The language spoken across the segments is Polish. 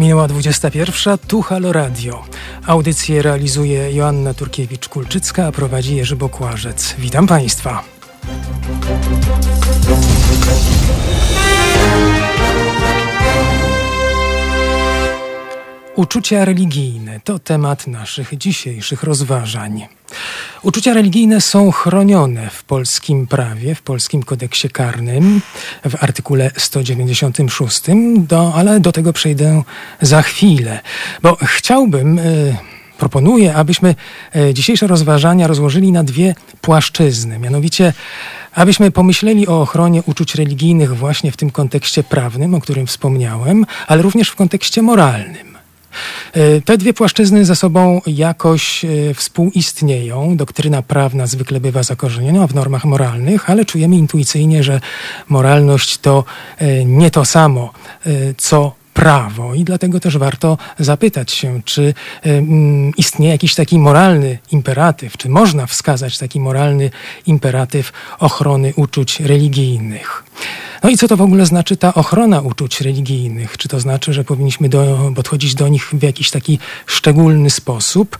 Minęła 21. Tu Halo Radio. Audycję realizuje Joanna Turkiewicz-Kulczycka, a prowadzi Jerzy Bokłażec. Witam Państwa. Uczucia religijne to temat naszych dzisiejszych rozważań. Uczucia religijne są chronione w polskim prawie, w polskim kodeksie karnym, w artykule 196, do, ale do tego przejdę za chwilę, bo chciałbym. Yy, proponuję, abyśmy e, dzisiejsze rozważania rozłożyli na dwie płaszczyzny. Mianowicie, abyśmy pomyśleli o ochronie uczuć religijnych właśnie w tym kontekście prawnym, o którym wspomniałem, ale również w kontekście moralnym. E, te dwie płaszczyzny ze sobą jakoś e, współistnieją. Doktryna prawna zwykle bywa zakorzeniona w normach moralnych, ale czujemy intuicyjnie, że moralność to e, nie to samo, co prawo i dlatego też warto zapytać się, czy istnieje jakiś taki moralny imperatyw, czy można wskazać taki moralny imperatyw ochrony uczuć religijnych. No i co to w ogóle znaczy ta ochrona uczuć religijnych? Czy to znaczy, że powinniśmy do, podchodzić do nich w jakiś taki szczególny sposób, e,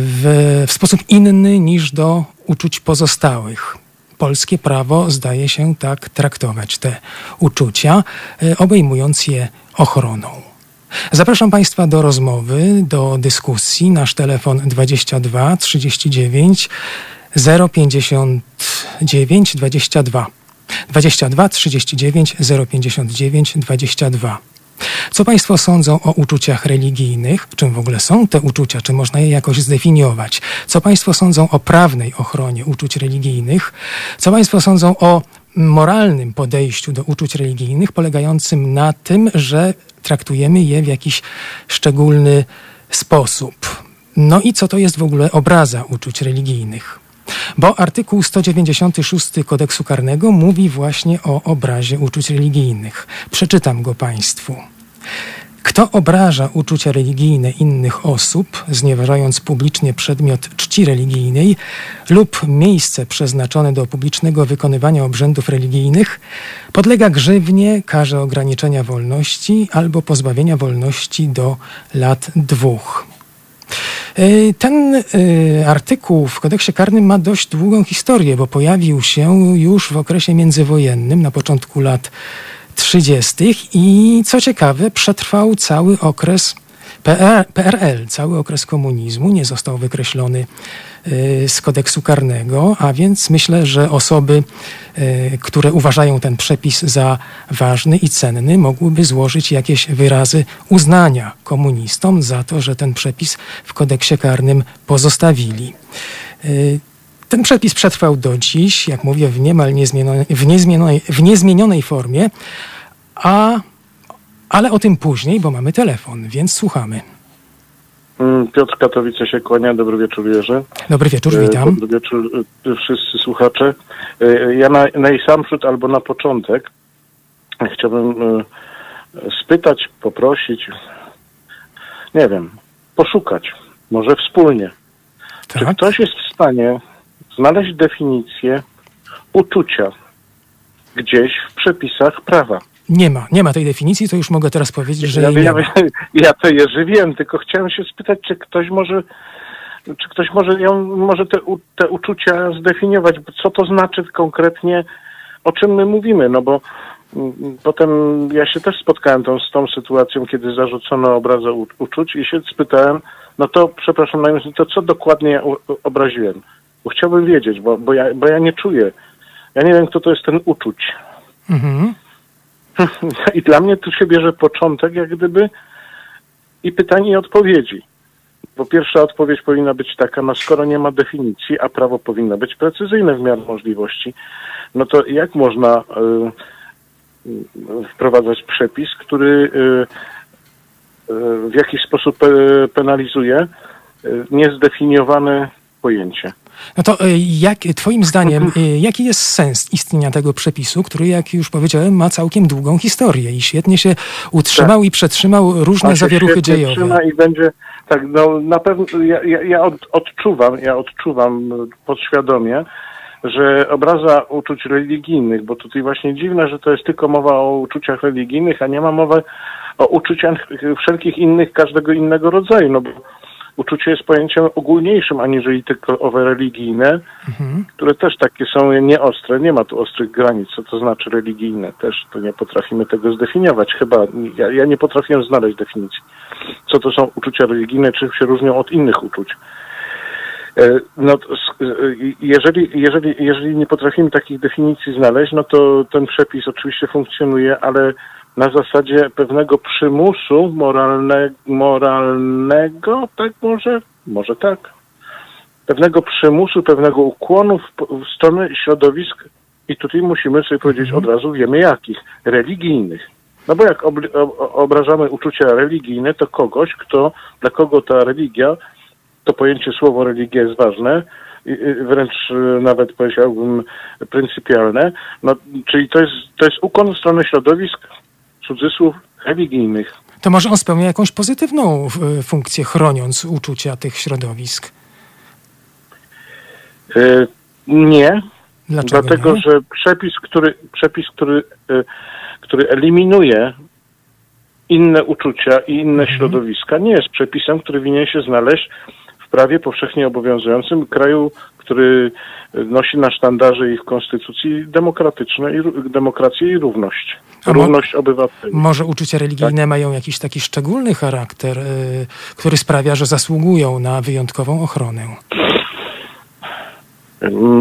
w, w sposób inny niż do uczuć pozostałych? Polskie prawo zdaje się tak traktować te uczucia, e, obejmując je ochroną. Zapraszam Państwa do rozmowy, do dyskusji. Nasz telefon 22 39 059 22. 22 39 059 22. Co Państwo sądzą o uczuciach religijnych? Czym w ogóle są te uczucia? Czy można je jakoś zdefiniować? Co Państwo sądzą o prawnej ochronie uczuć religijnych? Co Państwo sądzą o moralnym podejściu do uczuć religijnych, polegającym na tym, że traktujemy je w jakiś szczególny sposób? No i co to jest w ogóle obraza uczuć religijnych? Bo artykuł 196 kodeksu karnego mówi właśnie o obrazie uczuć religijnych. Przeczytam go Państwu. Kto obraża uczucia religijne innych osób, znieważając publicznie przedmiot czci religijnej lub miejsce przeznaczone do publicznego wykonywania obrzędów religijnych, podlega grzywnie, karze ograniczenia wolności albo pozbawienia wolności do lat dwóch. E, ten e, artykuł w kodeksie karnym ma dość długą historię, bo pojawił się już w okresie międzywojennym, na początku lat 30. i co ciekawe, przetrwał cały okres PRL, cały okres komunizmu, nie został wykreślony Y, z kodeksu karnego, a więc myślę, że osoby, y, które uważają ten przepis za ważny i cenny, mogłyby złożyć jakieś wyrazy uznania komunistom za to, że ten przepis w kodeksie karnym pozostawili. Y, ten przepis przetrwał do dziś, jak mówię, w niemal niezmienionej, w niezmienionej, w niezmienionej formie, a, ale o tym później, bo mamy telefon, więc słuchamy. Mm, Piotr Katowice się kłania. Dobry wieczór, Jerzy. Dobry wieczór, e, witam. Dobry wieczór, e, wszyscy słuchacze. E, ja na, najsamprzód albo na początek chciałbym spytać, poprosić, nie wiem, poszukać, może wspólnie. Tak? Czy ktoś jest w stanie znaleźć definicję uczucia gdzieś w przepisach prawa? Nie ma, nie ma tej definicji, to już mogę teraz powiedzieć, że ja, nie ja, ma. Ja to Jerzy wiem, tylko chciałem się spytać, czy ktoś może czy ktoś może ją, może te, te uczucia zdefiniować, co to znaczy konkretnie, o czym my mówimy, no bo mm, potem ja się też spotkałem tą, z tą sytuacją, kiedy zarzucono obrazę u, uczuć i się spytałem, no to przepraszam, to co dokładnie ja obraziłem? Bo chciałbym wiedzieć, bo, bo, ja, bo ja nie czuję. Ja nie wiem, kto to jest ten uczuć. Mhm. I dla mnie tu się bierze początek, jak gdyby i pytanie i odpowiedzi. Bo pierwsza odpowiedź powinna być taka, no skoro nie ma definicji, a prawo powinno być precyzyjne w miarę możliwości, no to jak można y, y wprowadzać przepis, który y, y, w jakiś sposób penalizuje niezdefiniowane pojęcie? No to e, jak, Twoim zdaniem, e, jaki jest sens istnienia tego przepisu, który, jak już powiedziałem, ma całkiem długą historię i świetnie się utrzymał tak. i przetrzymał różne zawieruchy dziejowe? Trzyma i będzie, tak, no na pewno ja, ja, ja od, odczuwam, ja odczuwam podświadomie, że obraza uczuć religijnych, bo tutaj właśnie dziwne, że to jest tylko mowa o uczuciach religijnych, a nie ma mowy o uczuciach wszelkich innych, każdego innego rodzaju, no bo uczucie jest pojęciem ogólniejszym, aniżeli tylko owe religijne, które też takie są nieostre. Nie ma tu ostrych granic, co to znaczy religijne. Też to nie potrafimy tego zdefiniować. Chyba ja, ja nie potrafiłem znaleźć definicji, co to są uczucia religijne, czym się różnią od innych uczuć. E, No, e, jeżeli, jeżeli, jeżeli nie potrafimy takich definicji znaleźć, no to ten przepis oczywiście funkcjonuje, ale na zasadzie pewnego przymusu moralne, moralnego, tak może? Może tak. Pewnego przymusu, pewnego ukłonu w, w stronę środowisk i tutaj musimy sobie powiedzieć od razu, wiemy jakich, religijnych. No bo jak obli- o- obrażamy uczucia religijne, to kogoś, kto, dla kogo ta religia to pojęcie słowo religia jest ważne, wręcz y, nawet powiedziałbym pryncypialne, no, czyli to jest, to jest ukłon w stronę środowisk, cudzysłów, religijnych. To może on spełnia jakąś pozytywną y, funkcję, chroniąc uczucia tych środowisk. Y, nie, Dlaczego dlatego nie? że przepis, który, przepis który, y, który eliminuje inne uczucia i inne Mhm. środowiska, nie jest przepisem, który winien się znaleźć prawie powszechnie obowiązującym kraju, który nosi na sztandarze ich konstytucji demokratyczne i, demokrację i równość. A Równość obywateli. Może uczucia religijne Tak. mają jakiś taki szczególny charakter, y, który sprawia, że zasługują na wyjątkową ochronę.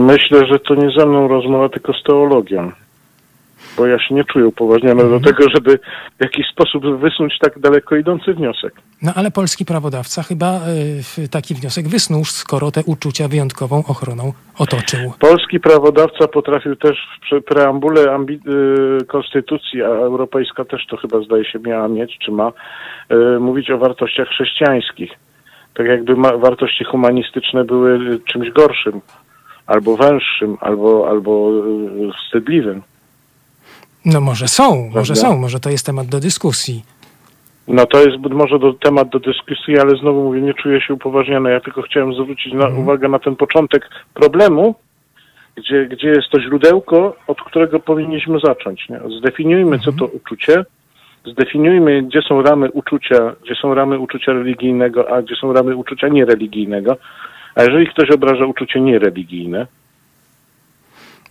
Myślę, że to nie ze mną rozmowa, tylko z teologią. Bo ja się nie czuję upoważniony Mhm. do tego, żeby w jakiś sposób wysnuć tak daleko idący wniosek. No ale polski prawodawca chyba y, taki wniosek wysnuł, skoro te uczucia wyjątkową ochroną otoczył. Polski prawodawca potrafił też w preambule ambi- y, Konstytucji, a Europejska też to chyba zdaje się miała mieć, czy ma, y, mówić o wartościach chrześcijańskich. Tak jakby ma- wartości humanistyczne były czymś gorszym, albo węższym, albo, albo wstydliwym. No może są, może Prawda? są, może to jest temat do dyskusji. No to jest może do, temat do dyskusji, ale znowu mówię, nie czuję się upoważniony. Ja tylko chciałem zwrócić na, uwagę na ten początek problemu, gdzie, gdzie jest to źródełko, od którego powinniśmy zacząć. Nie? Zdefiniujmy, co to uczucie, zdefiniujmy, gdzie są ramy uczucia, gdzie są ramy uczucia religijnego, a gdzie są ramy uczucia niereligijnego. A jeżeli ktoś obraża uczucie niereligijne,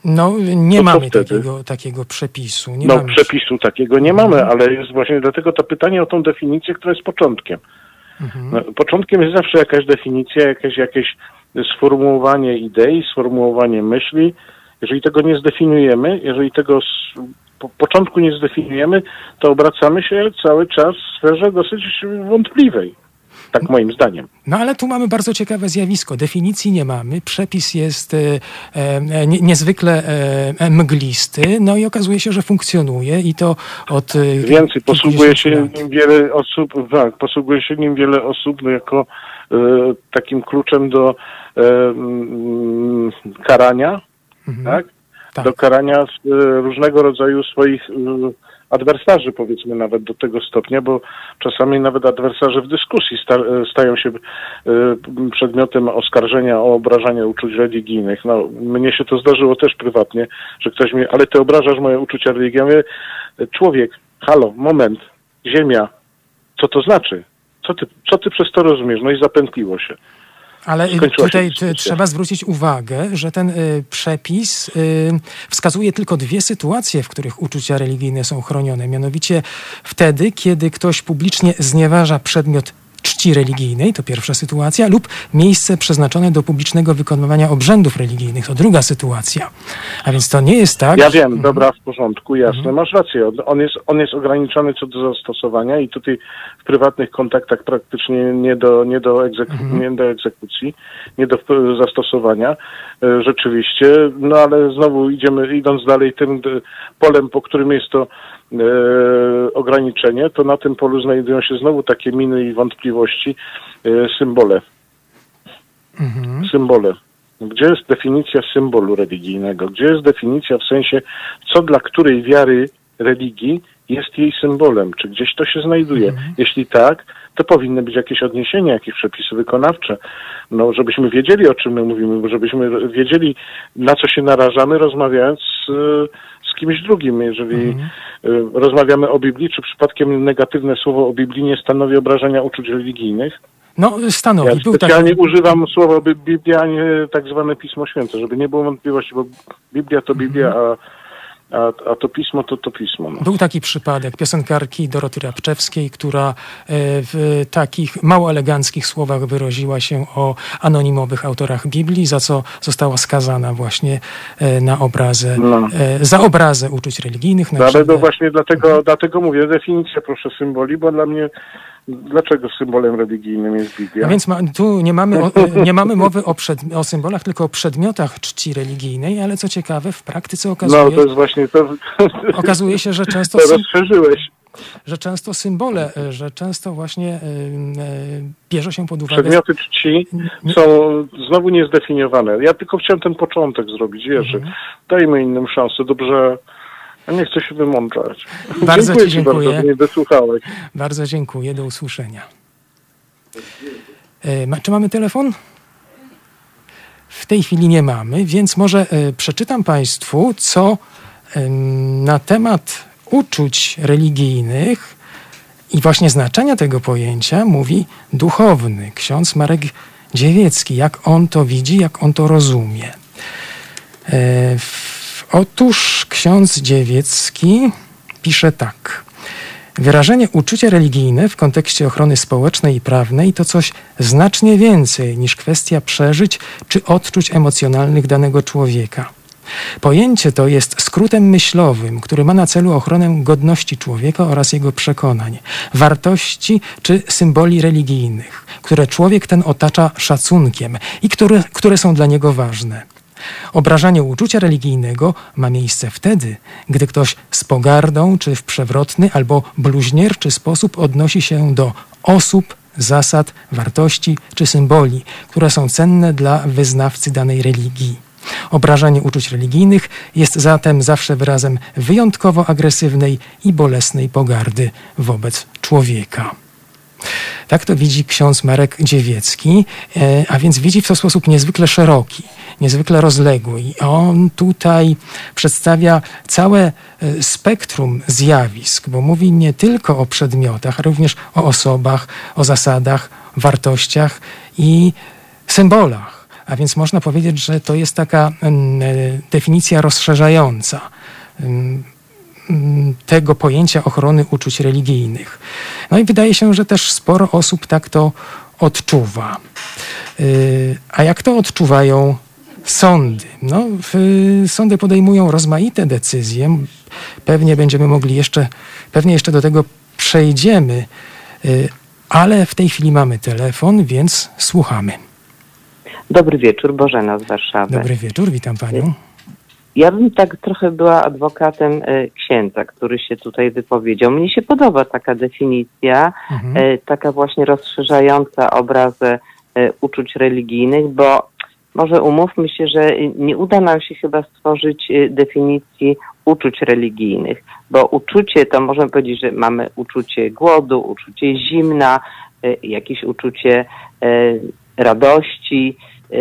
No nie To mamy takiego, takiego przepisu. Nie no mamy przepisu takiego nie mamy, ale jest właśnie dlatego to pytanie o tą definicję, która jest początkiem. No, początkiem jest zawsze jakaś definicja, jakieś, jakieś sformułowanie idei, sformułowanie myśli. Jeżeli tego nie zdefiniujemy, jeżeli tego z po, początku nie zdefiniujemy, to obracamy się cały czas w sferze dosyć wątpliwej. Tak moim zdaniem. No ale tu mamy bardzo ciekawe zjawisko. Definicji nie mamy, przepis jest e, e, nie, niezwykle e, mglisty, no i okazuje się, że funkcjonuje i to od e, Więcej, posługuje się lat. nim wiele osób, tak, posługuje się nim wiele osób no, jako e, takim kluczem do e, mm, karania, tak? Tak. Do karania różnego rodzaju swoich adwersarzy, powiedzmy nawet do tego stopnia, bo czasami nawet adwersarze w dyskusji e, stają się e, przedmiotem oskarżenia o obrażanie uczuć religijnych. No, mnie się to zdarzyło też prywatnie, że ktoś mi, ale ty obrażasz moje uczucia religijne. Mówię, człowiek, halo, moment, ziemia, co to znaczy? Co ty, co ty przez to rozumiesz? No i zapętliło się. Ale y, tutaj t- trzeba zwrócić uwagę, że ten y, przepis y, wskazuje tylko dwie sytuacje, w których uczucia religijne są chronione. Mianowicie wtedy, kiedy ktoś publicznie znieważa przedmiot czci religijnej, to pierwsza sytuacja, lub miejsce przeznaczone do publicznego wykonywania obrzędów religijnych, to druga sytuacja. A więc to nie jest tak. Ja wiem, dobra, w porządku, jasne, masz rację. On- jest, on jest ograniczony co do zastosowania i tutaj w prywatnych kontaktach praktycznie nie do, nie do, egzeku- nie do egzekucji, nie do zastosowania. E, Rzeczywiście, no ale znowu idziemy, idąc dalej tym polem, po którym jest to ograniczenie, to na tym polu znajdują się znowu takie miny i wątpliwości, e, symbole. Symbole. Gdzie jest definicja symbolu religijnego? Gdzie jest definicja w sensie, co dla której wiary religii jest jej symbolem? Czy gdzieś to się znajduje? Jeśli tak, to powinny być jakieś odniesienia, jakieś przepisy wykonawcze, no, żebyśmy wiedzieli, o czym my mówimy, żebyśmy wiedzieli, na co się narażamy, rozmawiając z, z kimś drugim. Jeżeli y, rozmawiamy o Biblii, czy przypadkiem negatywne słowo o Biblii nie stanowi obrażenia uczuć religijnych? No, stanowi. Ja specjalnie taki... używam słowa Bi- Biblia, a nie tak zwane Pismo Święte, żeby nie było wątpliwości, bo Biblia to Biblia, a, a, a to Pismo to to Pismo. No. Był taki przypadek piosenkarki Doroty Rabczewskiej, która e, w takich mało eleganckich słowach wyraziła się o anonimowych autorach Biblii, za co została skazana właśnie e, na obrazę, No. e, za obrazę uczuć religijnych. Na No, ale krzywdę- to właśnie dlatego, dlatego mówię, definicja proszę symboli, bo dla mnie, dlaczego symbolem religijnym jest Biblia? A więc ma, tu nie mamy, o, nie mamy mowy o, przed, o symbolach, tylko o przedmiotach czci religijnej, ale co ciekawe, w praktyce okazuje, No, to jest właśnie to, okazuje się, że często, to rozszerzyłeś. że często symbole, e, że często właśnie e, e, bierze się pod uwagę Przedmioty czci są znowu niezdefiniowane. Ja tylko chciałem ten początek zrobić, wiesz, Mhm. dajmy innym szansę, dobrze, nie chcę się wymądrzać. Bardzo dziękuję ci ci bardzo, dziękuję. że mnie wysłuchałeś. Bardzo dziękuję, do usłyszenia. E, czy mamy telefon? W tej chwili nie mamy, więc może e, przeczytam Państwu, co na temat uczuć religijnych i właśnie znaczenia tego pojęcia mówi duchowny ksiądz Marek Dziewiecki, jak on to widzi, jak on to rozumie. E, w- Otóż ksiądz Dziewiecki pisze tak. Wyrażenie uczucia religijne w kontekście ochrony społecznej i prawnej to coś znacznie więcej niż kwestia przeżyć czy odczuć emocjonalnych danego człowieka. Pojęcie to jest skrótem myślowym, który ma na celu ochronę godności człowieka oraz jego przekonań, wartości czy symboli religijnych, które człowiek ten otacza szacunkiem i które, które są dla niego ważne. Obrażanie uczucia religijnego ma miejsce wtedy, gdy ktoś z pogardą czy w przewrotny albo bluźnierczy sposób odnosi się do osób, zasad, wartości czy symboli, które są cenne dla wyznawcy danej religii. Obrażanie uczuć religijnych jest zatem zawsze wyrazem wyjątkowo agresywnej i bolesnej pogardy wobec człowieka. Tak to widzi ksiądz Marek Dziewiecki, e, a więc widzi w to sposób niezwykle szeroki, niezwykle rozległy. I on tutaj przedstawia całe e, spektrum zjawisk, bo mówi nie tylko o przedmiotach, ale również o osobach, o zasadach, wartościach i symbolach. A więc można powiedzieć, że to jest taka mm, e, definicja rozszerzająca mm, tego pojęcia ochrony uczuć religijnych. No i wydaje się, że też sporo osób tak to odczuwa. Yy, A jak to odczuwają sądy? No, sądy podejmują rozmaite decyzje. Pewnie będziemy mogli jeszcze, pewnie jeszcze do tego przejdziemy, Yy, ale w tej chwili mamy telefon, więc słuchamy. Dobry wieczór, Bożena z Warszawy. Dobry wieczór, witam panią. Ja bym tak trochę była adwokatem e, księdza, który się tutaj wypowiedział. Mnie się podoba taka definicja, Mhm. e, taka właśnie rozszerzająca obrazę e, uczuć religijnych, bo może umówmy się, że nie uda nam się chyba stworzyć definicji uczuć religijnych, bo uczucie to możemy powiedzieć, że mamy uczucie głodu, uczucie zimna, jakieś uczucie radości. E,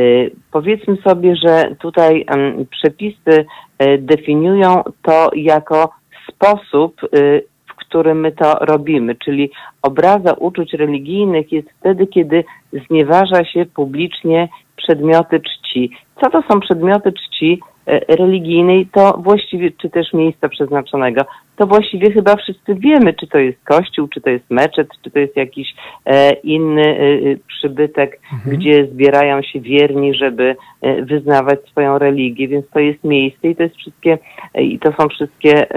Powiedzmy sobie, że tutaj przepisy e, definiują to jako sposób, e, w którym my to robimy, czyli obraza uczuć religijnych jest wtedy, kiedy znieważa się publicznie przedmioty czci. Co to są przedmioty czci religijnej? To właściwie, czy też miejsca przeznaczonego, to właściwie chyba wszyscy wiemy, czy to jest kościół, czy to jest meczet, czy to jest jakiś e, inny e, e, przybytek, gdzie zbierają się wierni, żeby e, wyznawać swoją religię, więc to jest miejsce i to jest wszystkie, e, i to są wszystkie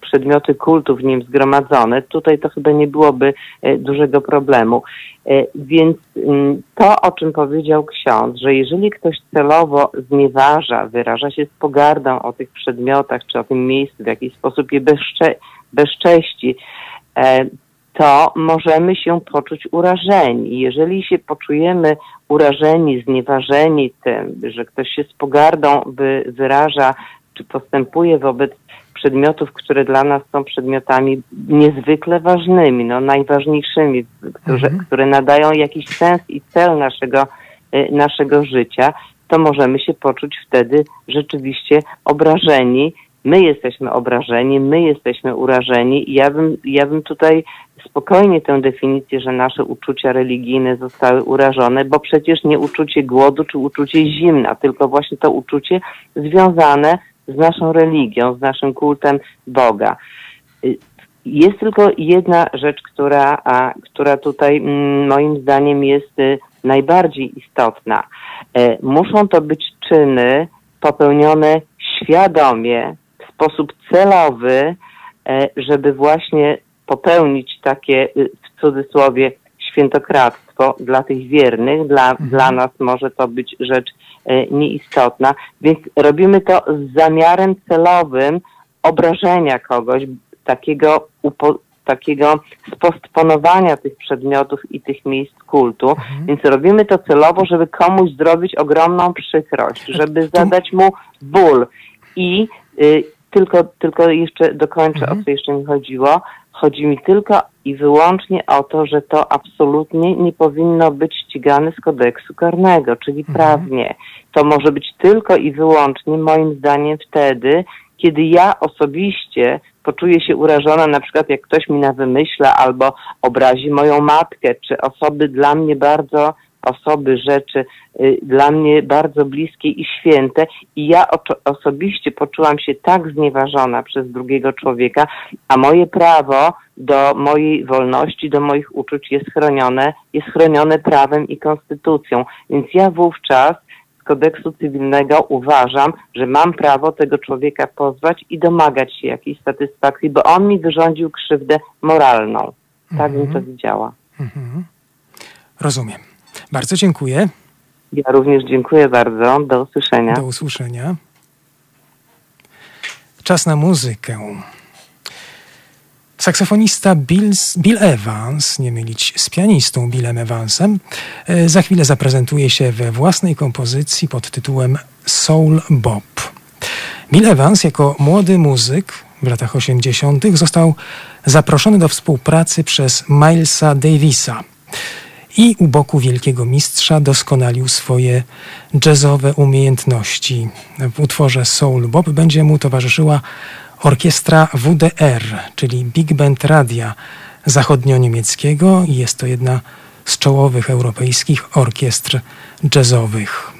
przedmioty kultu w nim zgromadzone. Tutaj to chyba nie byłoby e, dużego problemu. E, Więc mm, to, o czym powiedział ksiądz, że jeżeli ktoś celowo znieważa, wyraża się z pogardą o tych przedmiotach czy o tym miejscu, w jakiś sposób je bezcze- bezcześci, e, to możemy się poczuć urażeni. Jeżeli się poczujemy urażeni, znieważeni tym, że ktoś się z pogardą wy, wyraża czy postępuje wobec przedmiotów, które dla nas są przedmiotami niezwykle ważnymi, no najważniejszymi, które, Mhm. które nadają jakiś sens i cel naszego, y, naszego życia, to możemy się poczuć wtedy rzeczywiście obrażeni. My jesteśmy obrażeni, my jesteśmy urażeni i ja bym, ja bym tutaj spokojnie tę definicję, że nasze uczucia religijne zostały urażone, bo przecież nie uczucie głodu czy uczucie zimna, tylko właśnie to uczucie związane z naszą religią, z naszym kultem Boga. Jest tylko jedna rzecz, która, a, która tutaj mm, moim zdaniem jest y, najbardziej istotna. E, Muszą to być czyny popełnione świadomie, w sposób celowy, e, żeby właśnie popełnić takie y, w cudzysłowie świętokradztwo dla tych wiernych, dla, dla nas może to być rzecz nieistotna, więc robimy to z zamiarem celowym obrażenia kogoś, takiego, upo, takiego spostponowania tych przedmiotów i tych miejsc kultu, więc robimy to celowo, żeby komuś zrobić ogromną przykrość, żeby zadać mu ból. I y, tylko, tylko jeszcze dokończę, o co jeszcze mi chodziło. Chodzi mi tylko i wyłącznie o to, że to absolutnie nie powinno być ścigane z kodeksu karnego, czyli prawnie. To może być tylko i wyłącznie, moim zdaniem, wtedy, kiedy ja osobiście poczuję się urażona, na przykład jak ktoś mi na wymyśla albo obrazi moją matkę, czy osoby dla mnie bardzo, osoby, rzeczy y, dla mnie bardzo bliskie i święte i ja osobiście poczułam się tak znieważona przez drugiego człowieka, a moje prawo do mojej wolności, do moich uczuć jest chronione, jest chronione prawem i konstytucją. Więc ja wówczas z kodeksu cywilnego uważam, że mam prawo tego człowieka pozwać i domagać się jakiejś satysfakcji, bo on mi wyrządził krzywdę moralną. Tak bym to widziała. Mhm. Rozumiem. Bardzo dziękuję. Ja również dziękuję bardzo. Do usłyszenia. Do usłyszenia. Czas na muzykę. Saksofonista Bill, Bill Evans, nie mylić z pianistą Billem Evansem, e, za chwilę zaprezentuje się we własnej kompozycji pod tytułem Soul Bob. Bill Evans jako młody muzyk w latach 80. został zaproszony do współpracy przez Milesa Davisa i u boku wielkiego mistrza doskonalił swoje jazzowe umiejętności. W utworze Soul Bob będzie mu towarzyszyła orkiestra WDR, czyli Big Band Radia Zachodnio-Niemieckiego i jest to jedna z czołowych europejskich orkiestr jazzowych.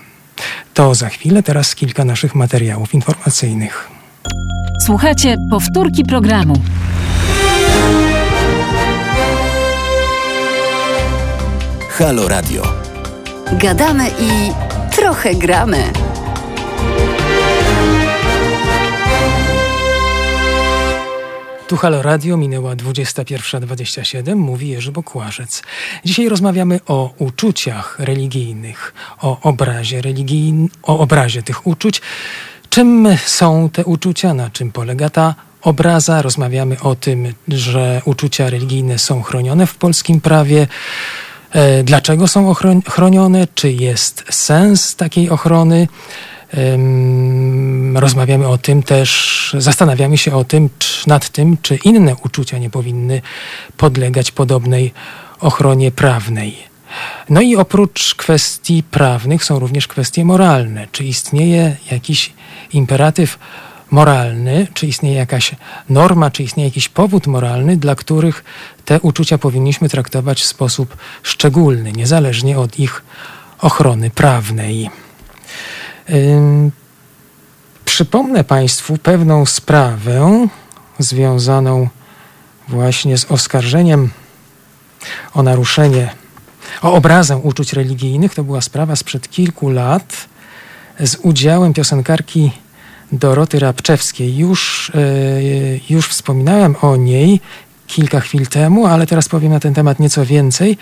To za chwilę, teraz kilka naszych materiałów informacyjnych. Słuchajcie powtórki programu. Halo Radio. Gadamy i trochę gramy. Tu Halo Radio, minęła 21.27, mówi Jerzy Bokłażec. Dzisiaj rozmawiamy o uczuciach religijnych, o obrazie religijn, o obrazie tych uczuć. Czym są te uczucia, na czym polega ta obraza? Rozmawiamy o tym, że uczucia religijne są chronione w polskim prawie. E, Dlaczego są chronione? Czy jest sens takiej ochrony? Rozmawiamy o tym też, zastanawiamy się o tym, czy, nad tym, czy inne uczucia nie powinny podlegać podobnej ochronie prawnej. No i oprócz kwestii prawnych są również kwestie moralne. Czy istnieje jakiś imperatyw moralny, czy istnieje jakaś norma, czy istnieje jakiś powód moralny, dla których te uczucia powinniśmy traktować w sposób szczególny, niezależnie od ich ochrony prawnej. Ym, Przypomnę Państwu pewną sprawę związaną właśnie z oskarżeniem o naruszenie, o obrazę uczuć religijnych. To była sprawa sprzed kilku lat z udziałem piosenkarki Doroty Rabczewskiej. Już, yy, już wspominałem o niej kilka chwil temu, ale teraz powiem na ten temat nieco więcej.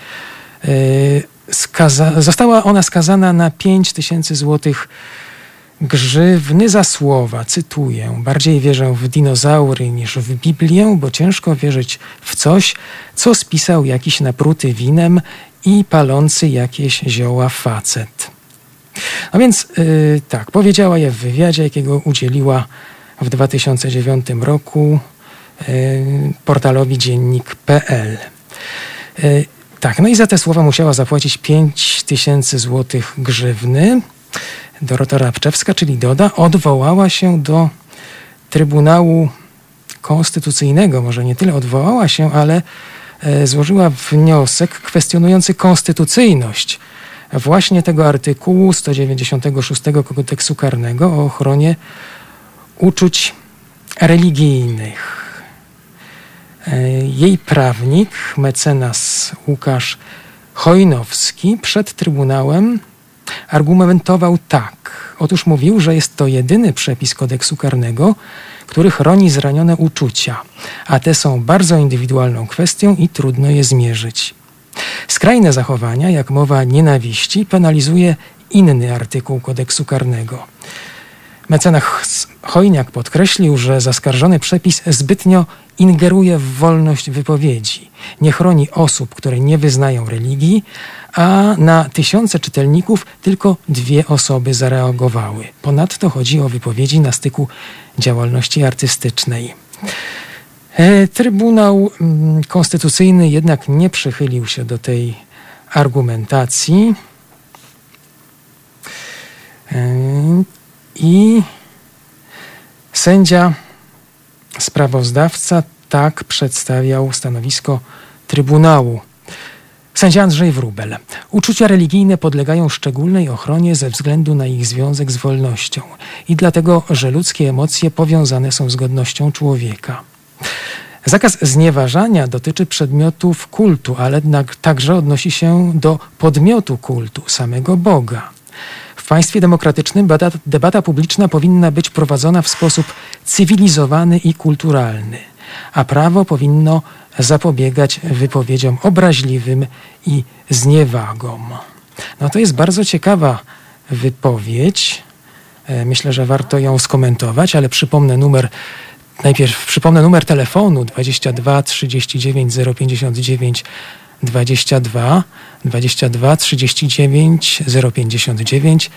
Yy, skaza- została ona skazana na 5 tysięcy złotych grzywny za słowa, cytuję, bardziej wierzę w dinozaury niż w Biblię, bo ciężko wierzyć w coś, co spisał jakiś napruty winem i palący jakieś zioła facet. No więc yy, tak, powiedziała je w wywiadzie, jakiego udzieliła w 2009 roku y, portalowi dziennik.pl. Y, tak, no i za te słowa musiała zapłacić 5 tysięcy złotych grzywny. Dorota Rabczewska, czyli Doda, odwołała się do Trybunału Konstytucyjnego. Może nie tyle odwołała się, ale e, złożyła wniosek kwestionujący konstytucyjność właśnie tego artykułu 196 kodeksu karnego o ochronie uczuć religijnych. E, jej prawnik, mecenas Łukasz Chojnowski, przed Trybunałem argumentował tak. Otóż mówił, że jest to jedyny przepis kodeksu karnego, który chroni zranione uczucia, a te są bardzo indywidualną kwestią i trudno je zmierzyć. Skrajne zachowania, jak mowa nienawiści, penalizuje inny artykuł kodeksu karnego. Mecenas Chojniak podkreślił, że zaskarżony przepis zbytnio ingeruje w wolność wypowiedzi, nie chroni osób, które nie wyznają religii, a na tysiące czytelników tylko dwie osoby zareagowały. Ponadto chodzi o wypowiedzi na styku działalności artystycznej. E, Trybunał mm, Konstytucyjny jednak nie przychylił się do tej argumentacji. E, I sędzia sprawozdawca tak przedstawiał stanowisko Trybunału. Sędzia Andrzej Wrubel. Uczucia religijne podlegają szczególnej ochronie ze względu na ich związek z wolnością i dlatego, że ludzkie emocje powiązane są z godnością człowieka. Zakaz znieważania dotyczy przedmiotów kultu, ale także odnosi się do podmiotu kultu, samego Boga. W państwie demokratycznym debata, publiczna powinna być prowadzona w sposób cywilizowany i kulturalny, a prawo powinno zapobiegać wypowiedziom obraźliwym i zniewagom. No to jest bardzo ciekawa wypowiedź. E, myślę, że warto ją skomentować, ale przypomnę numer Najpierw przypomnę numer telefonu 22 39 059 22 22 39 059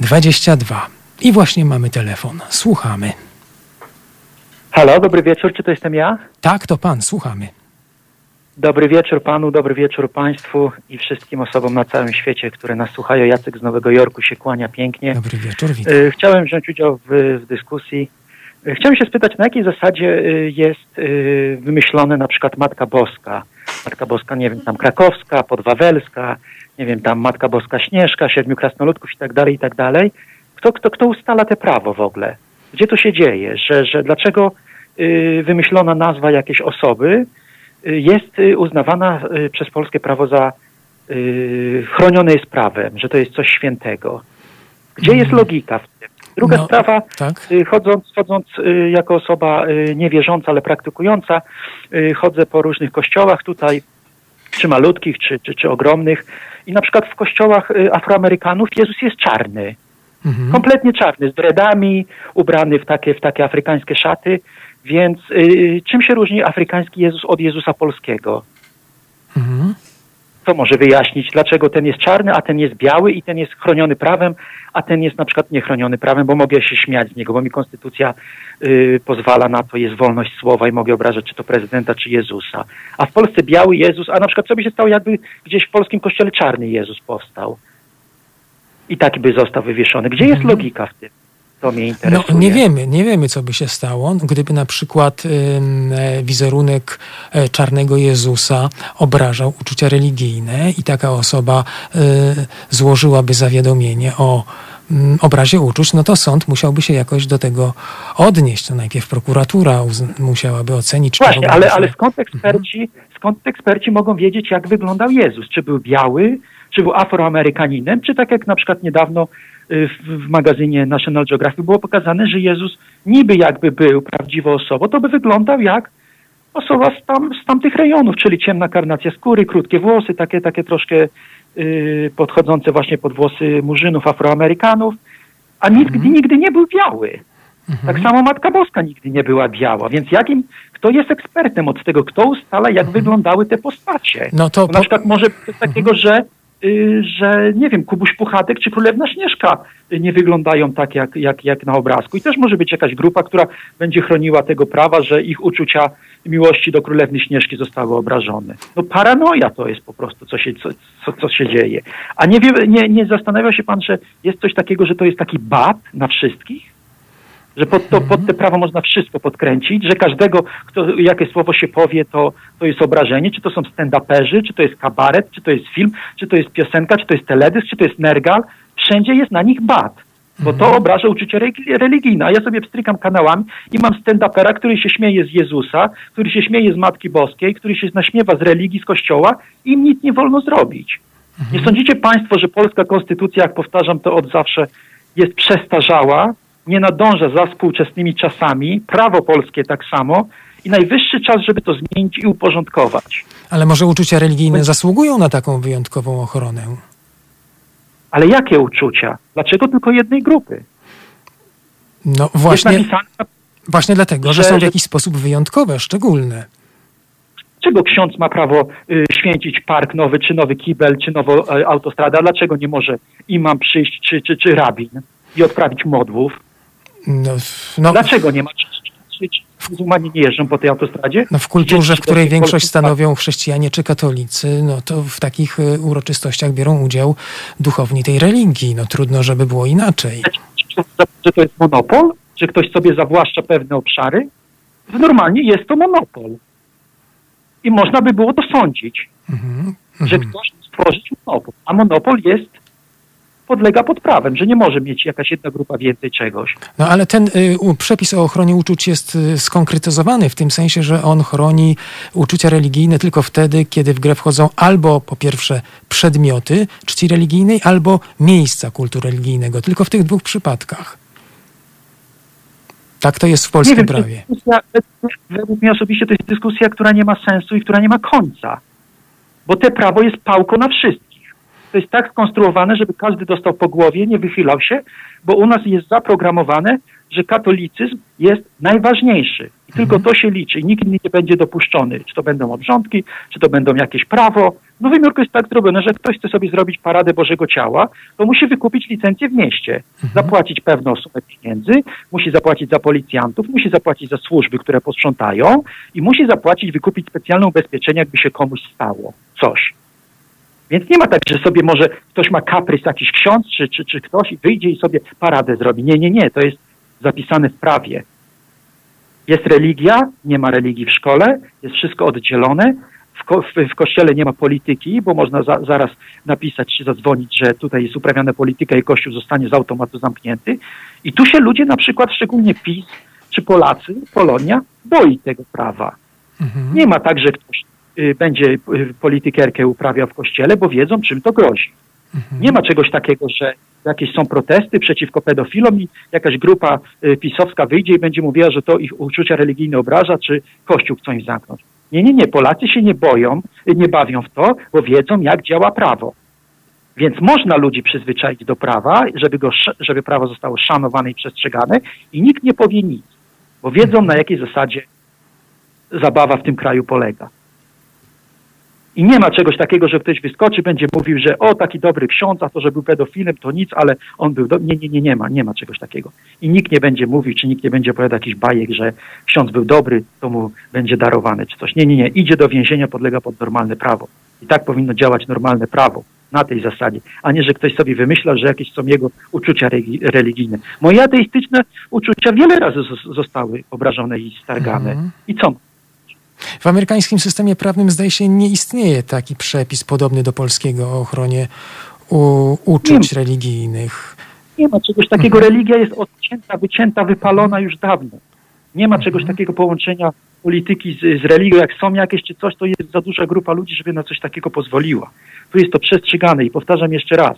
22. I właśnie mamy telefon. Słuchamy. Halo, dobry wieczór, czy to jestem ja? Tak, to pan, słuchamy. Dobry wieczór panu, dobry wieczór państwu i wszystkim osobom na całym świecie, które nas słuchają. Jacek z Nowego Jorku się kłania pięknie. Dobry wieczór, witam. E, chciałem wziąć udział w, w dyskusji. Chciałem się spytać, na jakiej zasadzie e, jest wymyślone na przykład Matka Boska? Matka Boska, nie wiem, tam krakowska, podwawelska, nie wiem, tam Matka Boska Śnieżka, Siedmiu Krasnoludków i tak dalej, i tak dalej. Kto, kto, kto ustala te prawo w ogóle? Gdzie to się dzieje? Że, że dlaczego wymyślona nazwa jakiejś osoby jest uznawana przez polskie prawo za chronione jest prawem, że to jest coś świętego. Gdzie jest Mhm. logika w tym? Druga No, sprawa, tak. y, chodząc, chodząc y, jako osoba y, niewierząca, ale praktykująca, chodzę po różnych kościołach tutaj, czy malutkich, czy, czy, czy ogromnych. I na przykład w kościołach Afroamerykanów Jezus jest czarny. Mhm. Kompletnie czarny, z dreadami, ubrany w takie, w takie afrykańskie szaty. Więc y, czym się różni afrykański Jezus od Jezusa polskiego? Mhm. To może wyjaśnić, dlaczego ten jest czarny, a ten jest biały i ten jest chroniony prawem, a ten jest na przykład niechroniony prawem, bo mogę się śmiać z niego, bo mi konstytucja y, pozwala na to, jest wolność słowa i mogę obrażać czy to prezydenta, czy Jezusa. A w Polsce biały Jezus, a na przykład co by się stało, jakby gdzieś w polskim kościele czarny Jezus powstał i taki by został wywieszony. Gdzie jest logika w tym? To mnie No, interesuje. nie wiemy, nie wiemy, co by się stało, gdyby na przykład e, wizerunek e, czarnego Jezusa obrażał uczucia religijne i taka osoba y, złożyłaby zawiadomienie o obrazie uczuć, no to sąd musiałby się jakoś do tego odnieść. No najpierw prokuratura musiałaby ocenić, Właśnie, ale, ale skąd eksperci, skąd eksperci mogą wiedzieć, jak wyglądał Jezus? Czy był biały, czy był afroamerykaninem, czy tak jak na przykład niedawno y, w, w magazynie National Geographic było pokazane, że Jezus niby jakby był prawdziwą osobą, to by wyglądał jak osoba z, tam, z tamtych rejonów, czyli ciemna karnacja skóry, krótkie włosy, takie, takie troszkę y, podchodzące właśnie pod włosy murzynów, afroamerykanów, a nigdy, nigdy nie był biały. Tak samo Matka Boska nigdy nie była biała, więc jakim, kto jest ekspertem od tego, kto ustala, jak wyglądały te postacie? No to Bo na po- przykład może coś takiego, że y, że nie wiem, Kubuś Puchatek czy Królewna Śnieżka y, nie wyglądają tak jak, jak, jak na obrazku. I też może być jakaś grupa, która będzie chroniła tego prawa, że ich uczucia miłości do Królewny Śnieżki zostały obrażone. No paranoja to jest po prostu, co się, co, co, co się dzieje. A nie, wie, nie, nie zastanawia się pan, że jest coś takiego, że to jest taki bat na wszystkich? Że pod, to, pod te prawo można wszystko podkręcić, że każdego, kto, jakie słowo się powie, to, to jest obrażenie, czy to są stand-uperzy, czy to jest kabaret, czy to jest film, czy to jest piosenka, czy to jest teledysk, czy to jest nergal, wszędzie jest na nich bat. Bo to obraża uczucie re- religijne. A ja sobie pstrykam kanałami i mam stand-upera, który się śmieje z Jezusa, który się śmieje z Matki Boskiej, który się naśmiewa z religii, z kościoła i im nic nie wolno zrobić. Nie sądzicie Państwo, że polska konstytucja, jak powtarzam to od zawsze, jest przestarzała, nie nadąża za współczesnymi czasami, prawo polskie tak samo i najwyższy czas, żeby to zmienić i uporządkować. Ale może uczucia religijne zasługują na taką wyjątkową ochronę? Ale jakie uczucia? Dlaczego tylko jednej grupy? No właśnie, napisane, właśnie dlatego, że że- są w jakiś sposób wyjątkowe, szczególne. Dlaczego ksiądz ma prawo y, święcić park nowy, czy nowy kibel, czy nową y, autostradę, a dlaczego nie może imam przyjść, czy, czy, czy rabin i odprawić modłów? No, no, Dlaczego nie ma? Czy, czy, czy muzułmanie nie jeżdżą po tej autostradzie? no w kulturze, w której większość stanowią chrześcijanie czy katolicy, no to w takich y, uroczystościach biorą udział duchowni tej religii. No trudno, żeby było inaczej. Że to jest monopol? Że ktoś sobie zawłaszcza pewne obszary? Normalnie jest to monopol. I można by było to sądzić, Mhm. że Mhm. ktoś stworzyć monopol. A monopol jest, podlega pod prawem, że nie może mieć jakaś jedna grupa więcej czegoś. No ale ten y, przepis o ochronie uczuć jest y, skonkretyzowany w tym sensie, że on chroni uczucia religijne tylko wtedy, kiedy w grę wchodzą albo po pierwsze przedmioty czci religijnej, albo miejsca kultu religijnego. Tylko w tych dwóch przypadkach. Tak to jest w polskim nie wiem, prawie. według mnie osobiście to jest dyskusja, która nie ma sensu i która nie ma końca. Bo te prawo jest pałką na wszystkich. To jest tak skonstruowane, żeby każdy dostał po głowie, nie wychylał się, bo u nas jest zaprogramowane, że katolicyzm jest najważniejszy. I tylko to się liczy i nikt inny nie będzie dopuszczony. Czy to będą obrządki, czy to będą jakieś prawo. W Nowym Jorku jest tak zrobione, że ktoś chce sobie zrobić paradę Bożego Ciała, to musi wykupić licencję w mieście, zapłacić pewną sumę pieniędzy, musi zapłacić za policjantów, musi zapłacić za służby, które posprzątają i musi zapłacić, wykupić specjalne ubezpieczenie, jakby się komuś stało coś. Więc nie ma tak, że sobie może ktoś ma kaprys, jakiś ksiądz czy, czy, czy ktoś i wyjdzie i sobie paradę zrobi. Nie, nie, nie, to jest zapisane w prawie. Jest religia, nie ma religii w szkole, jest wszystko oddzielone. W, ko- w, w kościele nie ma polityki, bo można za, zaraz napisać czy zadzwonić, że tutaj jest uprawiana polityka i kościół zostanie z automatu zamknięty. I tu się ludzie, na przykład szczególnie PiS czy Polacy, Polonia, boi tego prawa. Mhm. Nie ma tak, że ktoś będzie y, politykerkę uprawiał w kościele, bo wiedzą, czym to grozi. Nie ma czegoś takiego, że jakieś są protesty przeciwko pedofilom i jakaś grupa y, pisowska wyjdzie i będzie mówiła, że to ich uczucia religijne obraża, czy Kościół chcą ich zamknąć. Nie, nie, nie. Polacy się nie boją, y, nie bawią w to, bo wiedzą, jak działa prawo. Więc można ludzi przyzwyczaić do prawa, żeby, go, żeby prawo zostało szanowane i przestrzegane i nikt nie powie nic, bo wiedzą, na jakiej zasadzie zabawa w tym kraju polega. I nie ma czegoś takiego, że ktoś wyskoczy, będzie mówił, że o, taki dobry ksiądz, a to, że był pedofilem, to nic, ale on był... Do... Nie, nie, nie, nie ma, nie ma czegoś takiego. I nikt nie będzie mówił, czy nikt nie będzie opowiadał jakichś bajek, że ksiądz był dobry, to mu będzie darowany, czy coś. Nie, nie, nie. Idzie do więzienia, podlega pod normalne prawo. I tak powinno działać normalne prawo. Na tej zasadzie, a nie, że ktoś sobie wymyślał, że jakieś są jego uczucia religijne. Moje ateistyczne uczucia wiele razy zos- zostały obrażone i stargane. Mhm. I co? W amerykańskim systemie prawnym zdaje się nie istnieje taki przepis podobny do polskiego o ochronie u, uczuć religijnych. Nie ma czegoś takiego. Religia jest odcięta, wycięta, wypalona już dawno. Nie ma czegoś takiego połączenia polityki z, z religią. Jak są jakieś czy coś, to jest za duża grupa ludzi, żeby na coś takiego pozwoliła. Tu jest to przestrzegane i powtarzam jeszcze raz,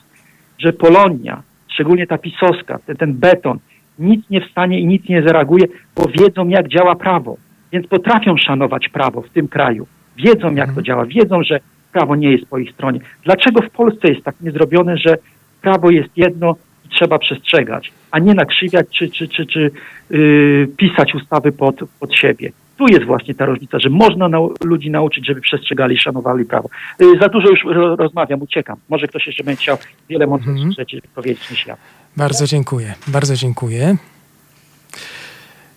że Polonia, szczególnie ta pisowska, ten, ten beton, nic nie wstanie i nic nie zareaguje, bo wiedzą, jak działa prawo. Więc potrafią szanować prawo w tym kraju. Wiedzą, jak to działa. Wiedzą, że prawo nie jest po ich stronie. Dlaczego w Polsce jest tak niezrobione, że prawo jest jedno i trzeba przestrzegać, a nie nakrzywiać czy, czy, czy, czy yy, pisać ustawy pod, pod siebie? tu jest właśnie ta różnica, że można nau ludzi nauczyć, żeby przestrzegali i szanowali prawo. Y, za dużo już ro rozmawiam, uciekam. Może ktoś jeszcze będzie chciał wiele mocniejszych Mhm. rzeczy powiedzieć niż ja. Bardzo dziękuję. Bardzo dziękuję.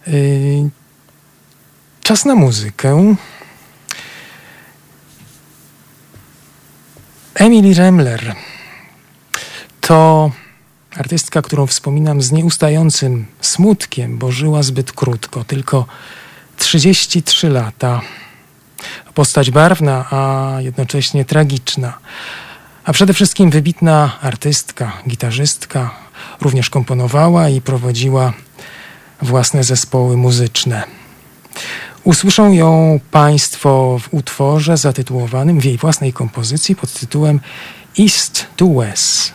Yy, Czas na muzykę. Emily Remler to artystka, którą wspominam z nieustającym smutkiem, bo żyła zbyt krótko, tylko 33 lata. Postać barwna, a jednocześnie tragiczna. A przede wszystkim wybitna artystka, gitarzystka, również komponowała i prowadziła własne zespoły muzyczne. Usłyszą ją Państwo w utworze zatytułowanym w jej własnej kompozycji pod tytułem East to West.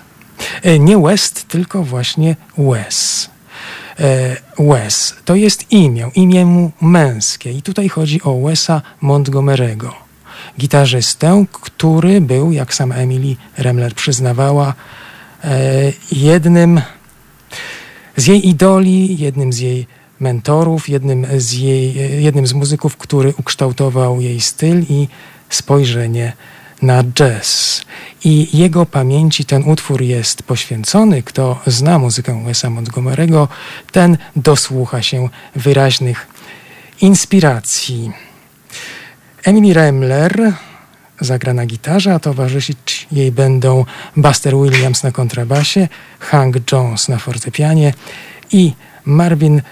E, Nie West, tylko właśnie Wes. E, Wes to jest imię, imię męskie i tutaj chodzi o Wesa Montgomery'ego, gitarzystę, który był, jak sam Emily Remler przyznawała, e, jednym z jej idoli, jednym z jej mentorów, jednym z, jej, jednym z muzyków, który ukształtował jej styl i spojrzenie na jazz. I jego pamięci ten utwór jest poświęcony. Kto zna muzykę Wesa Montgomery'ego, ten dosłucha się wyraźnych inspiracji. Emily Remler zagra na gitarze, a towarzyszyć jej będą Buster Williams na kontrabasie, Hank Jones na fortepianie i Marvin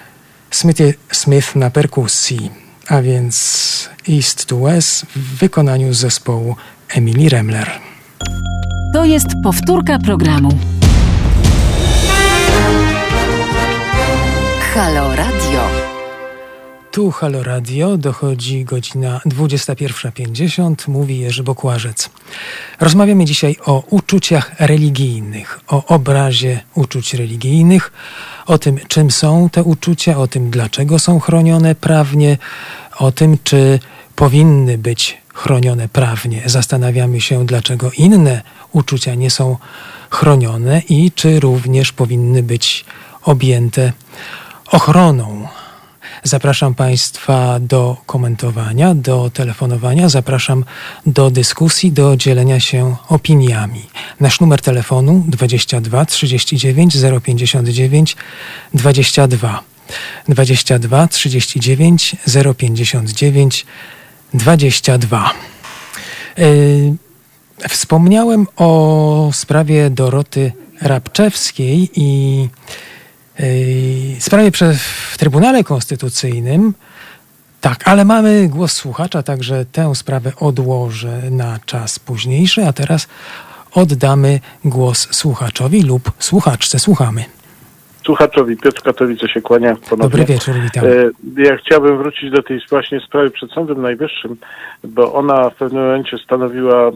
Smithy Smith na perkusji, a więc East to West w wykonaniu zespołu Emily Remler. To jest powtórka programu. Halo. Tu Halo Radio, dochodzi godzina 21.50, mówi Jerzy Bokłażec. Rozmawiamy dzisiaj o uczuciach religijnych, o obrazie uczuć religijnych, o tym, czym są te uczucia, o tym, dlaczego są chronione prawnie, o tym, czy powinny być chronione prawnie. Zastanawiamy się, dlaczego inne uczucia nie są chronione i czy również powinny być objęte ochroną. Zapraszam Państwa do komentowania, do telefonowania, zapraszam do dyskusji, do dzielenia się opiniami. Nasz numer telefonu 22 39 059 22. 22 39 059 22. Yy, Wspomniałem o sprawie Doroty Rabczewskiej i sprawie prze, w Trybunale Konstytucyjnym. Tak, ale mamy głos słuchacza, także tę sprawę odłożę na czas późniejszy, a teraz oddamy głos słuchaczowi lub słuchaczce. Słuchamy. Słuchaczowi Piotr Katowice się kłania ponownie. Dobry wieczór, witam. E, Ja chciałbym wrócić do tej właśnie sprawy przed Sądem Najwyższym, bo ona w pewnym momencie stanowiła e,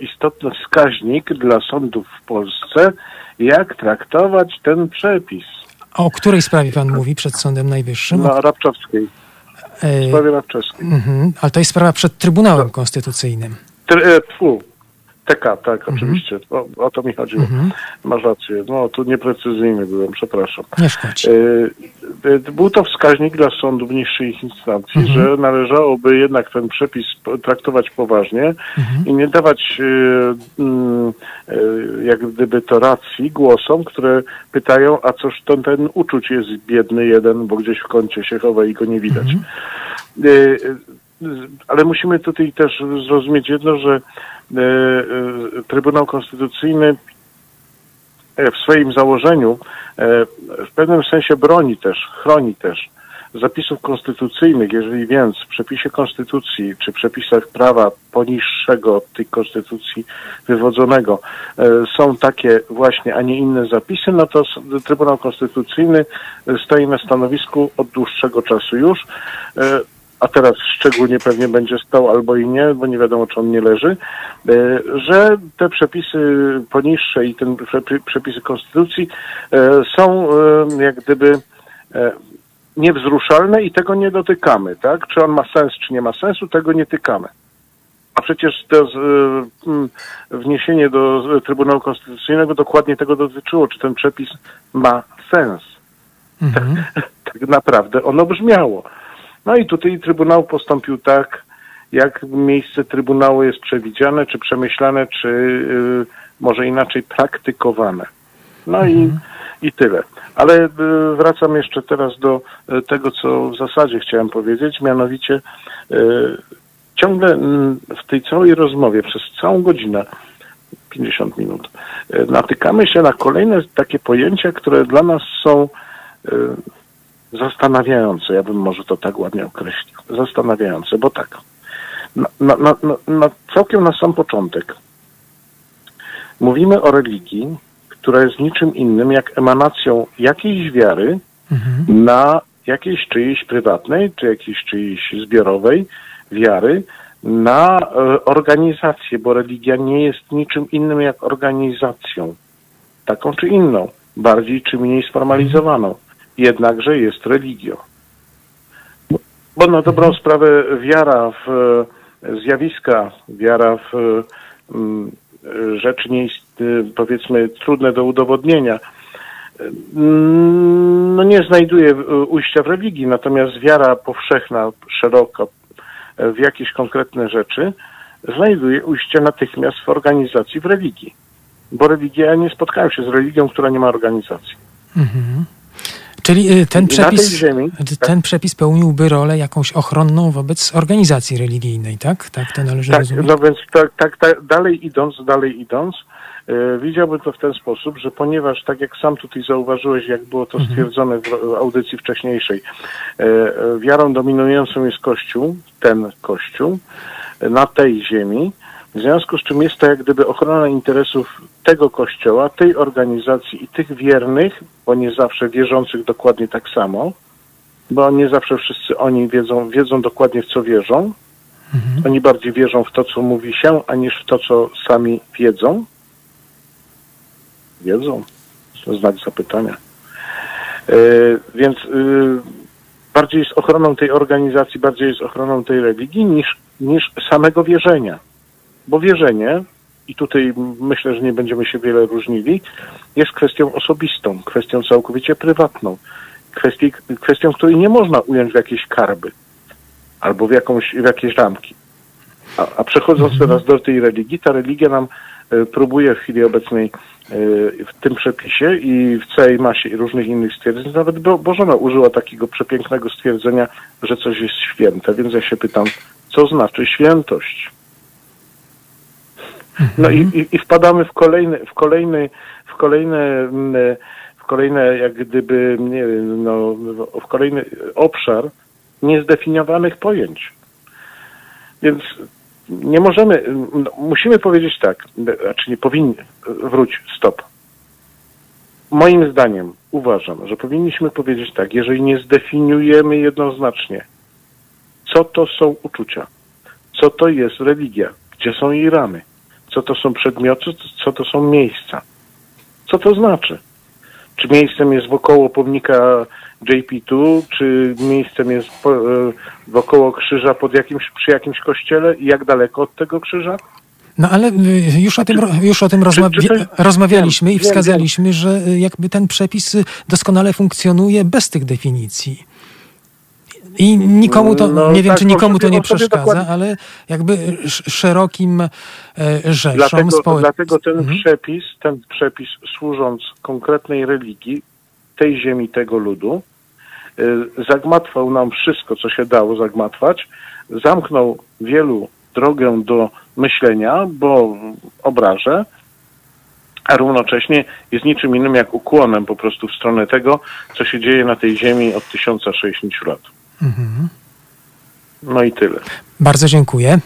istotny wskaźnik dla sądów w Polsce, jak traktować ten przepis. O której sprawie pan mówi przed Sądem Najwyższym? Na Rabczowskiej, w E, sprawie Rabczewskiej. mhm, ale to jest sprawa przed Trybunałem Konstytucyjnym. Tr- e, TK, tak, oczywiście. O, o to mi chodziło. Mhm. Masz rację. No, tu nieprecyzyjny byłem, przepraszam. Nie szkodzi. E, e, Był to wskaźnik dla sądów niższych instancji, Mhm. że należałoby jednak ten przepis traktować poważnie Mhm. i nie dawać e, mm, jak gdyby to racji głosom, które pytają, a cóż to ten uczuć jest biedny jeden, bo gdzieś w kącie się chowa i go nie widać. Ale musimy tutaj też zrozumieć jedno, że e, e, Trybunał Konstytucyjny e, w swoim założeniu w pewnym sensie broni też, chroni też zapisów konstytucyjnych, jeżeli więc w przepisie konstytucji czy przepisach prawa poniższego od tej konstytucji wywodzonego są takie właśnie, a nie inne zapisy, no to Trybunał Konstytucyjny stoi na stanowisku od dłuższego czasu już, a teraz szczególnie pewnie będzie stał albo i nie, bo nie wiadomo, czy on nie leży, e, że te przepisy poniższe i ten przepi- przepisy konstytucji e, są e, jak gdyby niewzruszalne i tego nie dotykamy, tak? Czy on ma sens, czy nie ma sensu, tego nie tykamy. A przecież to wniesienie do Trybunału Konstytucyjnego dokładnie tego dotyczyło, czy ten przepis ma sens. Mhm. Tak naprawdę ono brzmiało. No i tutaj Trybunał postąpił tak, jak miejsce Trybunału jest przewidziane, czy przemyślane, czy y, może inaczej praktykowane. No i, i tyle. Ale y, wracam jeszcze teraz do y, tego, co w zasadzie chciałem powiedzieć, mianowicie ciągle mm, w tej całej rozmowie przez całą godzinę 50 minut. Natykamy się na kolejne takie pojęcia, które dla nas są zastanawiające. Ja bym może to tak ładnie określił. Zastanawiające, bo tak. Na, na, na, na- całkiem na sam początek mówimy o religii, która jest niczym innym jak emanacją jakiejś wiary Mhm. na jakiejś czyjejś prywatnej, czy jakiejś czyjejś zbiorowej wiary na e, organizację, bo religia nie jest niczym innym jak organizacją, taką czy inną, bardziej czy mniej sformalizowaną. Jednakże jest religią. Bo na dobrą sprawę wiara w e, zjawiska, wiara w e, rzeczy nie ist- e, powiedzmy trudne do udowodnienia, no nie znajduje e, ujścia w religii, natomiast wiara powszechna, szeroka w jakieś konkretne rzeczy znajduje ujście natychmiast w organizacji w religii. Bo religia, ja nie spotkałem się z religią, która nie ma organizacji. Mhm. Czyli y, ten przepis, ziemi, y, ten przepis pełniłby rolę jakąś ochronną wobec organizacji religijnej, tak? Tak to należy Tak, rozumieć? no więc tak, tak, tak, dalej idąc, dalej idąc, e, widziałbym to w ten sposób, że ponieważ, tak jak sam tutaj zauważyłeś, jak było to stwierdzone w w audycji wcześniejszej, e, wiarą dominującą jest Kościół, ten Kościół, na tej ziemi, w związku z czym jest to jak gdyby ochrona interesów tego kościoła, tej organizacji i tych wiernych, bo nie zawsze wierzących dokładnie tak samo, bo nie zawsze wszyscy oni wiedzą, wiedzą dokładnie w co wierzą, oni bardziej wierzą w to, co mówi się, aniż w to, co sami wiedzą. Wiedzą. To znak zapytania. E, więc e, bardziej jest ochroną tej organizacji, bardziej jest ochroną tej religii niż, niż samego wierzenia. Bo wierzenie, i tutaj myślę, że nie będziemy się wiele różnili, jest kwestią osobistą, kwestią całkowicie prywatną, kwestii, kwestią, której nie można ująć w jakieś karby albo w, jakąś, w jakieś ramki. A, a przechodząc teraz do tej religii, ta religia nam e, próbuje w chwili obecnej e, w tym przepisie i w całej masie różnych innych stwierdzeń, nawet Bo, Bożena użyła takiego przepięknego stwierdzenia, że coś jest święte, więc ja się pytam, co znaczy świętość? No i, i, i wpadamy w kolejny, w kolejny, w kolejne, mm, w kolejne jak gdyby, nie wiem, no, w kolejny obszar niezdefiniowanych pojęć. Więc nie możemy, no, musimy powiedzieć tak, znaczy nie powinni, wróć, stop. Moim zdaniem uważam, że powinniśmy powiedzieć tak, jeżeli nie zdefiniujemy jednoznacznie, co to są uczucia, co to jest religia, gdzie są jej ramy, co to są przedmioty, co to są miejsca. Co to znaczy? Czy miejscem jest wokoło pomnika JP2, czy miejscem jest po, e, wokoło krzyża pod jakimś, przy jakimś kościele i jak daleko od tego krzyża? No ale y, już o tym, już o tym to- rozmawialiśmy i wskazaliśmy, że y, jakby ten przepis doskonale funkcjonuje bez tych definicji. I nikomu to, No nie wiem tak, czy nikomu to nie przeszkadza, ale jakby sz- szerokim e, rzeszom Dlatego, społecznym. dlatego ten Mhm. przepis, ten przepis służąc konkretnej religii, tej ziemi, tego ludu, y, zagmatwał nam wszystko, co się dało zagmatwać, zamknął wielu drogę do myślenia, bo obrażę, a równocześnie jest niczym innym jak ukłonem po prostu w stronę tego, co się dzieje na tej ziemi od 1060 lat. Mhm. No i tyle. Bardzo dziękuję.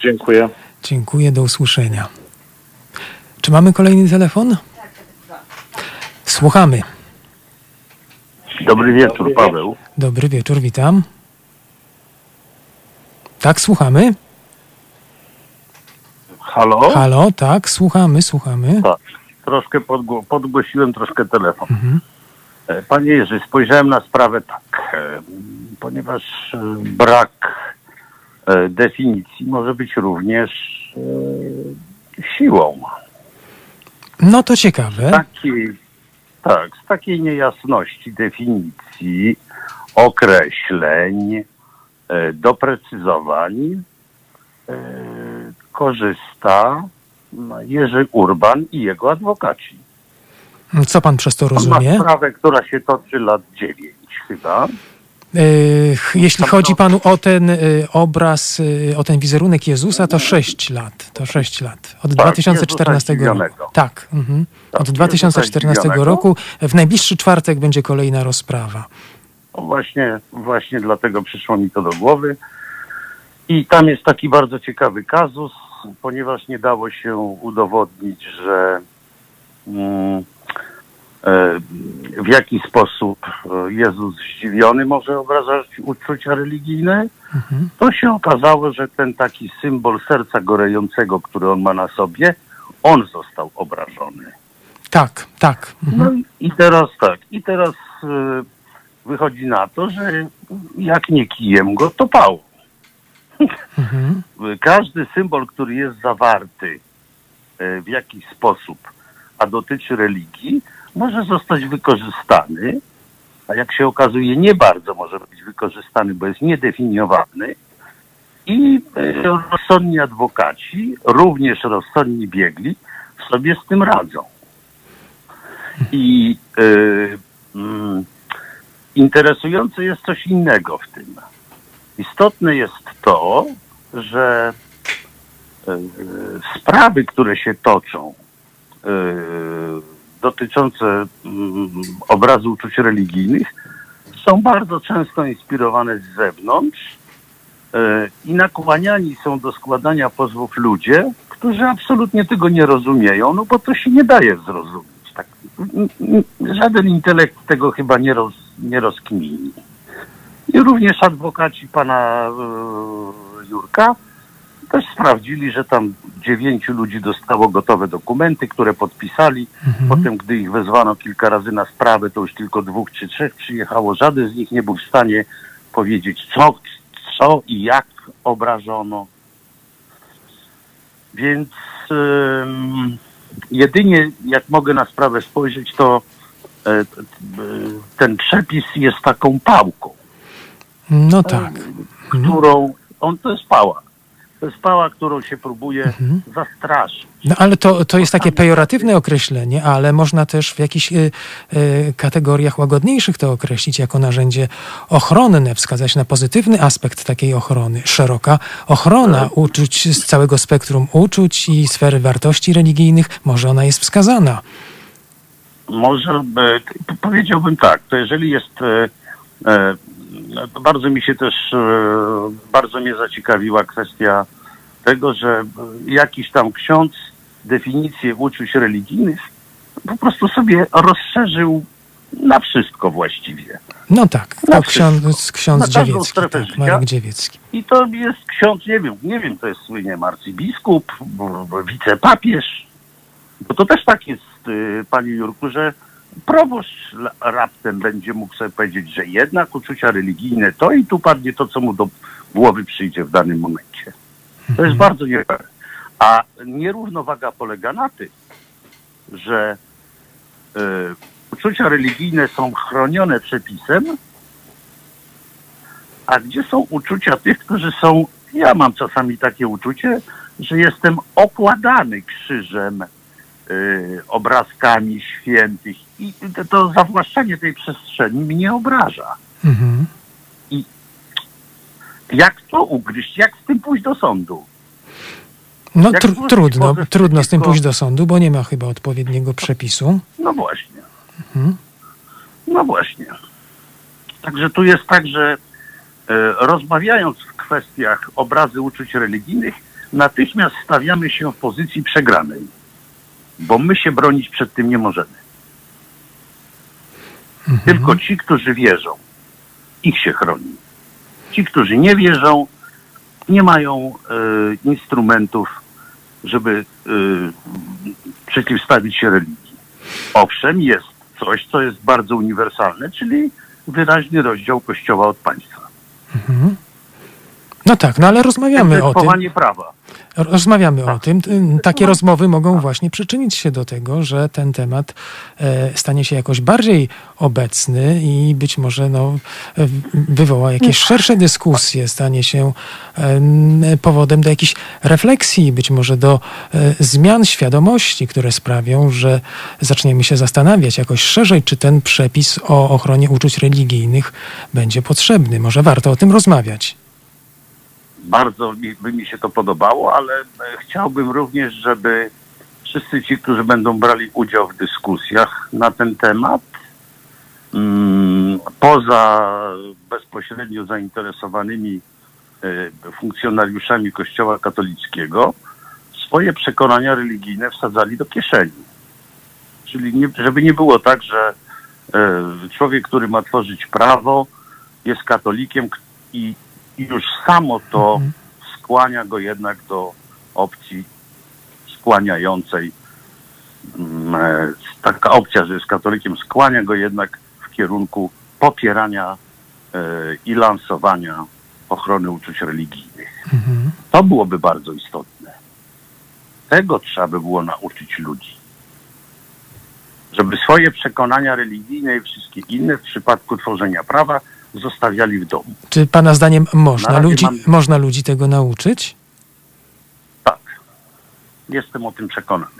Dziękuję. Dziękuję, do usłyszenia. Czy mamy kolejny telefon? Słuchamy. Dobry wieczór, Paweł. Dobry wieczór, witam. Tak, słuchamy. Halo? Halo, tak, słuchamy, słuchamy. Tak. Troszkę podgło- podgłosiłem troszkę telefon. Mhm. E, Panie Jerzy, spojrzałem na sprawę tak, e, ponieważ e, brak e, definicji może być również e, siłą. No to ciekawe. Takiej, tak, z takiej niejasności definicji, określeń, doprecyzowań korzysta no, Jerzy Urban i jego adwokaci. Co pan przez to On ma rozumie? sprawę, która się toczy lat 9 chyba. Jeśli chodzi panu o ten y, obraz, y, o ten wizerunek Jezusa, to 6 lat. To 6 lat. Od Tak, 2014 Jezusa roku. Tak. Mhm. Tak, Od Jezusa 2014 zdziwionego. roku. W najbliższy czwartek będzie kolejna rozprawa. Właśnie, właśnie dlatego przyszło mi to do głowy. I tam jest taki bardzo ciekawy kazus, ponieważ nie dało się udowodnić, że mm, e, w jaki sposób e, Jezus zdziwiony może obrażać uczucia religijne. Mhm. To się okazało, że ten taki symbol serca gorejącego, który on ma na sobie, on został obrażony. Tak, tak. Mhm. No i- teraz tak, i teraz e, wychodzi na to, że jak nie kijem go, to pałą. Mhm. Każdy symbol, który jest zawarty e, w jakiś sposób, a dotyczy religii, może zostać wykorzystany, a jak się okazuje, nie bardzo może być wykorzystany, bo jest niedefiniowany. I e, rozsądni adwokaci, również rozsądni biegli, sobie z tym radzą. I y, mm, interesujące jest coś innego w tym. Istotne jest to, że y, sprawy, które się toczą, y, dotyczące mm, obrazu uczuć religijnych, są bardzo często inspirowane z zewnątrz y, i nakłaniani są do składania pozwów ludzie, którzy absolutnie tego nie rozumieją, no bo to się nie daje zrozumieć. Tak, żaden intelekt tego chyba nie, roz, nie rozkmini. I również adwokaci pana e, Jurka też sprawdzili, że tam dziewięciu ludzi dostało gotowe dokumenty, które podpisali. Mhm. Potem, gdy ich wezwano kilka razy na sprawę, to już tylko dwóch czy trzech przyjechało. Żaden z nich nie był w stanie powiedzieć, co, co i jak obrażono. Więc jedynie jak mogę na sprawę spojrzeć, to e, e, ten przepis jest taką pałką, No tak. którą on to jest pała. To jest pała, którą się próbuje Mhm. zastraszyć. No ale to, to jest takie pejoratywne określenie, ale można też w jakichś y, y, kategoriach łagodniejszych to określić jako narzędzie ochronne, wskazać na pozytywny aspekt takiej ochrony. Szeroka ochrona uczuć z całego spektrum uczuć i sfery wartości religijnych, może ona jest wskazana. Może p- powiedziałbym tak, to jeżeli jest e, e, bardzo mi się też e, bardzo mnie zaciekawiła kwestia tego, że e, jakiś tam ksiądz definicję uczuć religijnych po prostu sobie rozszerzył na wszystko właściwie. No tak, Na to wszystko. ksiądz, ksiądz Dziewiecki, tak. Marek Dziewiecki. I to jest ksiądz, nie wiem, nie wiem, to jest słynie arcybiskup, wicepapież. Bo to też tak jest, y, panie Jurku, że proboszcz raptem będzie mógł sobie powiedzieć, że jednak uczucia religijne to i tu padnie to, co mu do głowy przyjdzie w danym momencie. To jest bardzo niepewne. A nierównowaga polega na tym, że y, uczucia religijne są chronione przepisem, a gdzie są uczucia tych, którzy są, ja mam czasami takie uczucie, że jestem okładany krzyżem, y, obrazkami świętych i to, zawłaszczenie tej przestrzeni mnie obraża. Mhm. Jak to ugryźć? Jak z tym pójść do sądu? No tr- trudno, trudno z tym pójść do sądu, bo nie ma chyba odpowiedniego przepisu. No właśnie. Mhm. No właśnie. Także tu jest tak, że e, rozmawiając w kwestiach obrazy uczuć religijnych, natychmiast stawiamy się w pozycji przegranej, bo my się bronić przed tym nie możemy. Tylko ci, którzy wierzą, ich się chroni. Ci, którzy nie wierzą, nie mają e, instrumentów, żeby e, przeciwstawić się religii. Owszem, jest coś, co jest bardzo uniwersalne, czyli wyraźny rozdział Kościoła od państwa. Mhm. No tak, no ale rozmawiamy o tym. Prawa. Rozmawiamy o tym. Takie rozmowy mogą właśnie przyczynić się do tego, że ten temat e, stanie się jakoś bardziej obecny i być może no, e, wywoła jakieś szersze dyskusje, stanie się em, powodem do jakichś refleksji, być może do e, zmian świadomości, które sprawią, że zaczniemy się zastanawiać jakoś szerzej, czy ten przepis o ochronie uczuć religijnych będzie potrzebny. Może warto o tym rozmawiać. Bardzo mi, by mi się to podobało, ale e, chciałbym również, żeby wszyscy ci, którzy będą brali udział w dyskusjach na ten temat, mm, poza bezpośrednio zainteresowanymi e, funkcjonariuszami Kościoła katolickiego, swoje przekonania religijne wsadzali do kieszeni. Czyli nie, żeby nie było tak, że e, człowiek, który ma tworzyć prawo, jest katolikiem i, i już samo to skłania go jednak do opcji skłaniającej. mm, e, Taka opcja, że jest katolikiem, skłania go jednak w kierunku popierania e, i lansowania ochrony uczuć religijnych. To byłoby bardzo istotne. Tego trzeba by było nauczyć ludzi. Żeby swoje przekonania religijne i wszystkie inne w przypadku tworzenia prawa zostawiali w domu. Czy Pana zdaniem można, ludzi, mam- można ludzi tego nauczyć? Tak. Jestem o tym przekonany.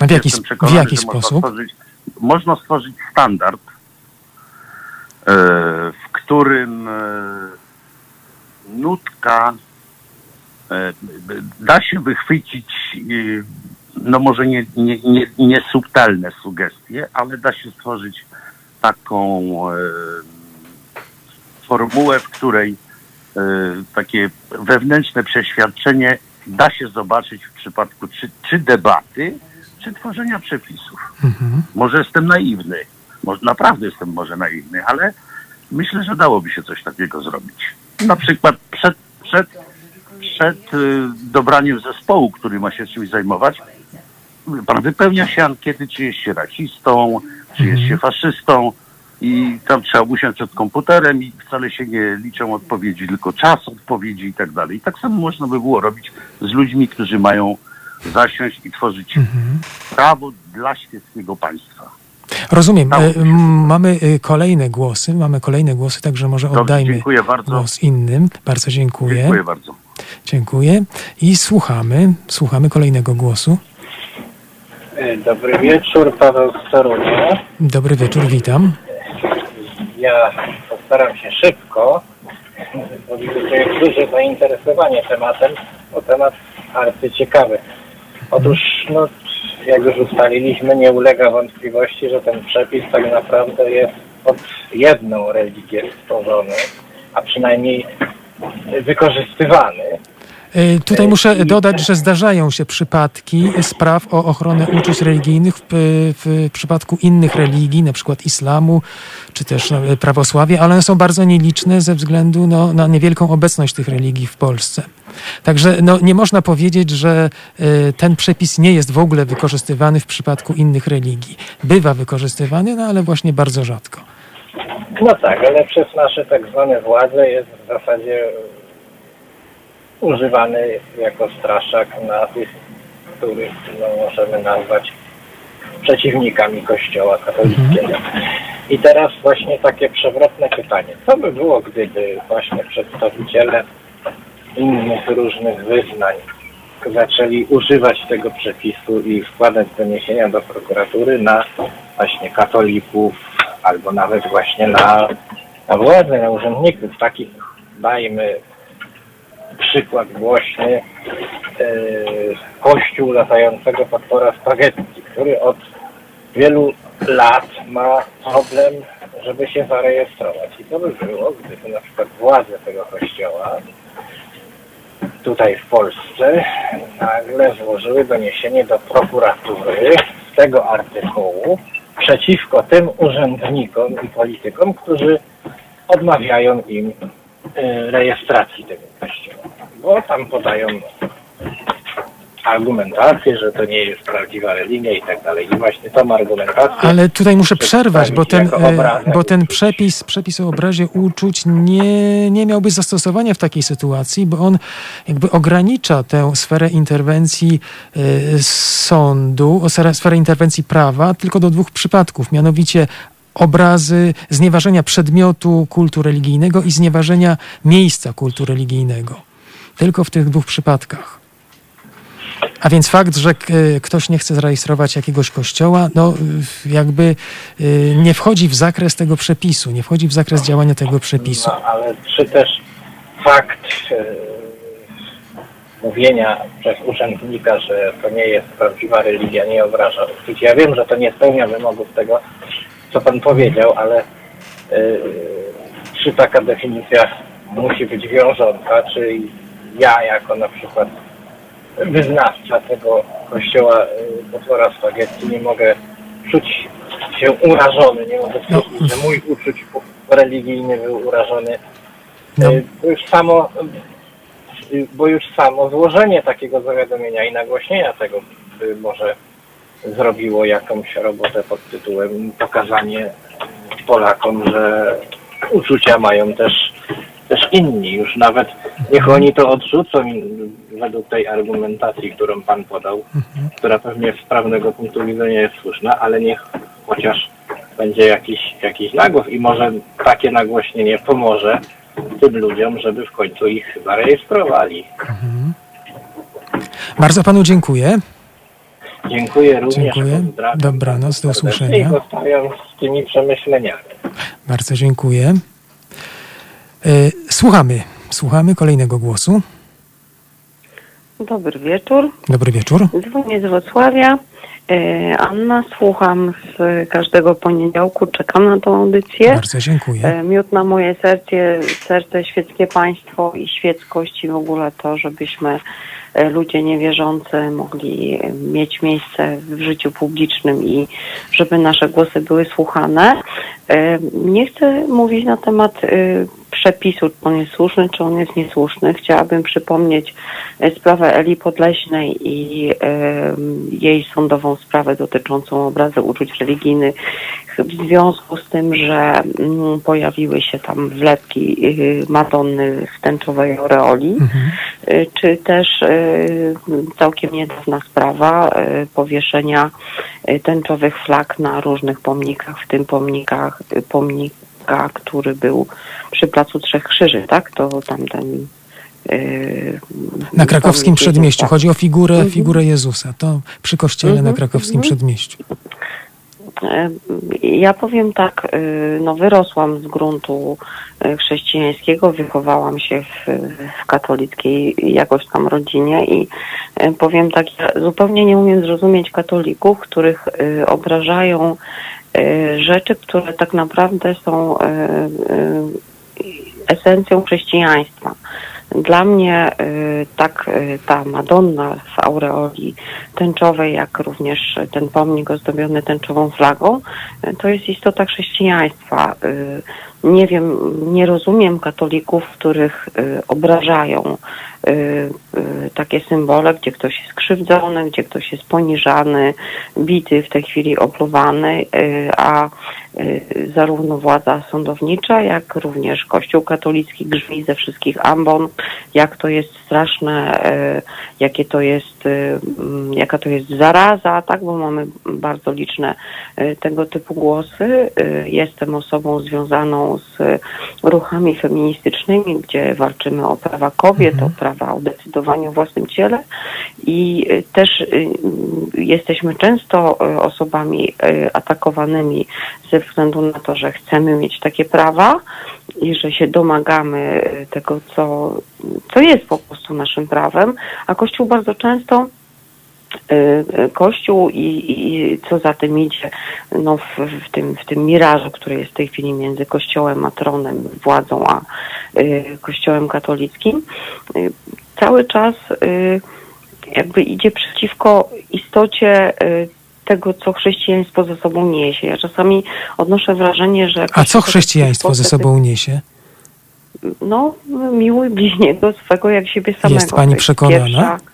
A w jaki, w jaki że Można sposób? stworzyć, można stworzyć standard, e, w którym e, nutka e, da się wychwycić, no może nie, nie, nie, nie subtelne sugestie, ale da się stworzyć taką formułę, w której e, takie wewnętrzne przeświadczenie da się zobaczyć w przypadku czy, czy debaty, czy tworzenia przepisów. Może jestem naiwny, może, naprawdę jestem może naiwny, ale myślę, że dałoby się coś takiego zrobić. Na przykład przed, przed, przed y, dobraniem zespołu, który ma się czymś zajmować, pan wypełnia się ankiety, czy jest się rasistą, czy jest się faszystą i tam trzeba usiąść przed komputerem i wcale się nie liczą odpowiedzi, tylko czas odpowiedzi i tak dalej. I tak samo można by było robić z ludźmi, którzy mają zasiąść i tworzyć prawo dla świeckiego państwa. Rozumiem. E, Mamy e, kolejne głosy, mamy kolejne głosy, także może Dobrze, oddajmy głos innym. Bardzo dziękuję. Dziękuję bardzo. Dziękuję. I słuchamy, słuchamy kolejnego głosu. E, Dobry wieczór, Paweł z Torunia. Dobry wieczór, witam. Ja postaram się szybko, bo widzę, że jest duże zainteresowanie tematem, bo temat arcyciekawy. Otóż, no, jak już ustaliliśmy, nie ulega wątpliwości, że ten przepis tak naprawdę jest pod jedną religię stworzony, a przynajmniej wykorzystywany. E, Tutaj muszę dodać, że zdarzają się przypadki spraw o ochronę uczuć religijnych w, w przypadku innych religii, na przykład islamu czy też no, prawosławia, ale one są bardzo nieliczne ze względu no, na niewielką obecność tych religii w Polsce. Także no, nie można powiedzieć, że e, ten przepis nie jest w ogóle wykorzystywany w przypadku innych religii. Bywa wykorzystywany, no ale właśnie bardzo rzadko. No tak, ale przez nasze tak zwane władze jest w zasadzie używany jako straszak na tych, których no, możemy nazwać przeciwnikami Kościoła katolickiego. I teraz właśnie takie przewrotne pytanie. Co by było, gdyby właśnie przedstawiciele innych różnych wyznań zaczęli używać tego przepisu i składać doniesienia do prokuratury na właśnie katolików albo nawet właśnie na, na władzę, na urzędników. Takich dajmy przykład głośny e, kościół latającego potwora spaghetti, który od wielu lat ma problem, żeby się zarejestrować. I to by było, gdyby na przykład władze tego kościoła tutaj w Polsce nagle złożyły doniesienie do prokuratury z tego artykułu przeciwko tym urzędnikom i politykom, którzy odmawiają im y, rejestracji tego kościoła. Bo tam podają argumentację, że to nie jest prawdziwa religia i tak dalej. I właśnie tą argumentację... Ale tutaj muszę przerwać, bo ten, e, bo ten przepis, przepis o obrazie uczuć nie, nie miałby zastosowania w takiej sytuacji, bo on jakby ogranicza tę sferę interwencji e, sądu, sferę interwencji prawa tylko do dwóch przypadków, mianowicie obrazy znieważenia przedmiotu kultu religijnego i znieważenia miejsca kultu religijnego. Tylko w tych dwóch przypadkach. A więc fakt, że ktoś nie chce zarejestrować jakiegoś kościoła, no y, jakby y, nie wchodzi w zakres tego przepisu, nie wchodzi w zakres działania tego przepisu. No, ale czy też fakt e, mówienia przez urzędnika, że to nie jest prawdziwa religia, nie obraża. Ja wiem, że to nie spełnia wymogów tego, co pan powiedział, ale e, czy taka definicja musi być wiążąca, czy ja jako na przykład wyznawca tego kościoła y, potwora spaghetti nie mogę czuć się urażony, nie mogę No. czuć, że mój uczuć religijny był urażony. No. Y, Bo już samo y, bo już samo złożenie takiego zawiadomienia i nagłośnienia tego y, może zrobiło jakąś robotę pod tytułem pokazanie Polakom, że uczucia mają też, też inni. Już nawet niech oni to odrzucą według tej argumentacji, którą Pan podał, która pewnie z prawnego punktu widzenia jest słuszna, ale niech chociaż będzie jakiś, jakiś nagłos i może takie nagłośnienie pomoże tym ludziom, żeby w końcu ich zarejestrowali. Bardzo panu dziękuję. Dziękuję również. Dziękuję. Dobranoc, do usłyszenia. I zostawiam z tymi przemyśleniami. Bardzo dziękuję. Y, Słuchamy, słuchamy kolejnego głosu. Dobry wieczór. Dobry wieczór. Dzwonię z Wrocławia. E, Anna, słucham z każdego poniedziałku, czekam na tą audycję. Bardzo dziękuję. E, Miód na moje serce, serce świeckie państwo i świeckość i w ogóle to, żebyśmy e, ludzie niewierzący mogli e, mieć miejsce w życiu publicznym i żeby nasze głosy były słuchane. E, Nie chcę mówić na temat e, przepisu, czy on jest słuszny, czy on jest niesłuszny. Chciałabym przypomnieć e, sprawę Eli Podleśnej i e, jej sądową sprawę dotyczącą obrazu uczuć religijnych w związku z tym, że mm, pojawiły się tam wlepki y, Madonny w tęczowej aureoli, y, czy też y, całkiem niedawna sprawa powieszenia tęczowych flag na różnych pomnikach, w tym pomnikach, y, pomnika, który był przy Placu Trzech Krzyży, tak? To tamten y, Na krakowskim przedmieściu. Jezusa. Chodzi o figurę, Mhm. figurę Jezusa. To przy kościele na Mhm, krakowskim mhm. przedmieściu. E, Ja powiem tak, y, no wyrosłam z gruntu y, chrześcijańskiego, wychowałam się w, w katolickiej jakoś tam rodzinie i y, powiem tak, ja zupełnie nie umiem zrozumieć katolików, których y, obrażają y, rzeczy, które tak naprawdę są y, y, esencją chrześcijaństwa. Dla mnie tak ta Madonna w aureoli tęczowej, jak również ten pomnik ozdobiony tęczową flagą, to jest istota chrześcijaństwa. Nie wiem, nie rozumiem katolików, których y, obrażają y, y, takie symbole, gdzie ktoś jest krzywdzony, gdzie ktoś jest poniżany, bity, w tej chwili opluwany, a zarówno władza sądownicza, jak również Kościół katolicki grzmi ze wszystkich ambon, jak to jest straszne, jakie to jest, mm, jaka to jest zaraza, tak, bo mamy bardzo liczne tego typu głosy. Jestem osobą związaną z ruchami feministycznymi, gdzie walczymy o prawa kobiet, o prawa o decydowaniu o własnym ciele. I y, też y, jesteśmy często y, osobami atakowanymi ze względu na to, że chcemy mieć takie prawa i że się domagamy tego, co, co jest po prostu naszym prawem, a Kościół bardzo często Kościół i, i co za tym idzie no w, w, tym, w tym mirażu, który jest w tej chwili między Kościołem a tronem, władzą, a y, Kościołem katolickim, y, cały czas y, jakby idzie przeciwko istocie y, tego, co chrześcijaństwo ze sobą niesie. Ja czasami odnoszę wrażenie, że... A co chrześcijaństwo ze sobą niesie? No, miłuj bliźniego swego jak siebie samego. Jest pani przekonana? Pierwsza,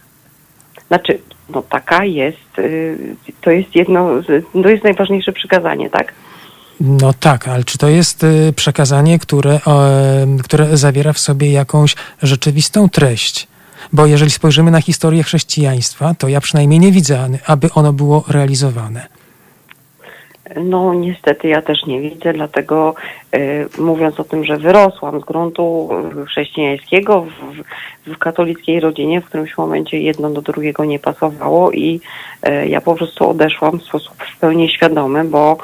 Znaczy, no taka jest, y, to jest jedno, to jest najważniejsze przykazanie, tak? No tak, ale czy to jest y, przekazanie, które, które zawiera w sobie jakąś rzeczywistą treść? Bo jeżeli spojrzymy na historię chrześcijaństwa, to ja przynajmniej nie widzę, aby ono było realizowane. No niestety ja też nie widzę, dlatego y, mówiąc o tym, że wyrosłam z gruntu y, chrześcijańskiego w, w, katolickiej rodzinie, w którymś momencie jedno do drugiego nie pasowało i y, ja po prostu odeszłam w sposób w pełni świadomy, bo,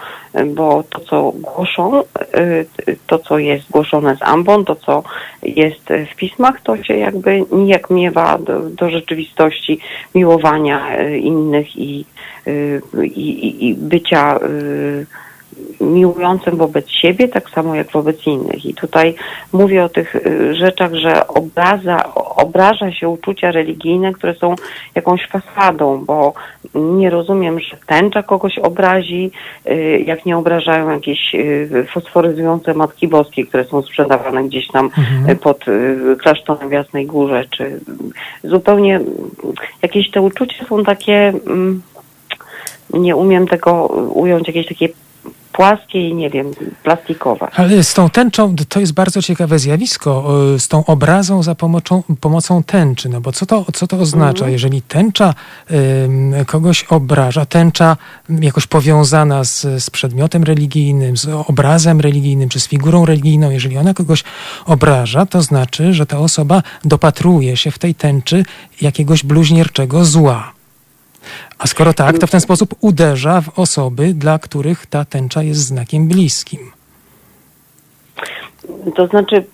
bo to co głoszą, y, to co jest głoszone z ambon, to co jest w pismach, to się jakby nijak miewa do, do rzeczywistości miłowania y, innych i, y, i, i- i bycia miłującym wobec siebie, tak samo jak wobec innych. I tutaj mówię o tych y, rzeczach, że obraza, obraża się uczucia religijne, które są jakąś fasadą, bo nie rozumiem, że tęcza kogoś obrazi, y, jak nie obrażają jakieś y, fosforyzujące Matki Boskie, które są sprzedawane gdzieś tam y, pod klasztorem w Jasnej Górze, czy zupełnie jakieś te uczucia są takie, mm, nie umiem tego ująć, jakieś takie płaskie i nie wiem, plastikowe. Ale z tą tęczą, to jest bardzo ciekawe zjawisko, y, z tą obrazą za pomocą, pomocą tęczy. No bo co to, co to oznacza? Jeżeli tęcza ym, kogoś obraża, tęcza jakoś powiązana z, z przedmiotem religijnym, z obrazem religijnym, czy z figurą religijną, jeżeli ona kogoś obraża, to znaczy, że ta osoba dopatruje się w tej tęczy jakiegoś bluźnierczego zła. A skoro tak, to w ten sposób uderza w osoby, dla których ta tęcza jest znakiem bliskim. To znaczy,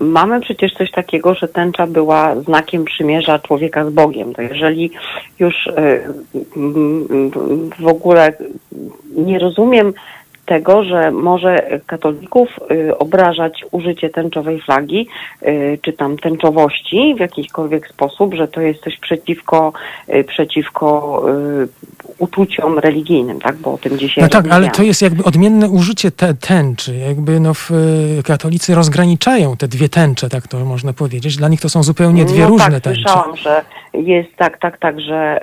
mamy przecież coś takiego, że tęcza była znakiem przymierza człowieka z Bogiem. To jeżeli już y, w ogóle nie rozumiem tego, że może katolików y, obrażać użycie tęczowej flagi, y, czy tam tęczowości w jakikolwiek sposób, że to jest coś przeciwko, y, przeciwko uczuciom religijnym, tak? Bo o tym dzisiaj No tak, ale to jest jakby odmienne użycie te, tęczy. Jakby no w, katolicy rozgraniczają te dwie tęcze, tak to można powiedzieć. Dla nich to są zupełnie dwie no różne tak, tęcze. słyszałam, że jest tak, tak, tak, że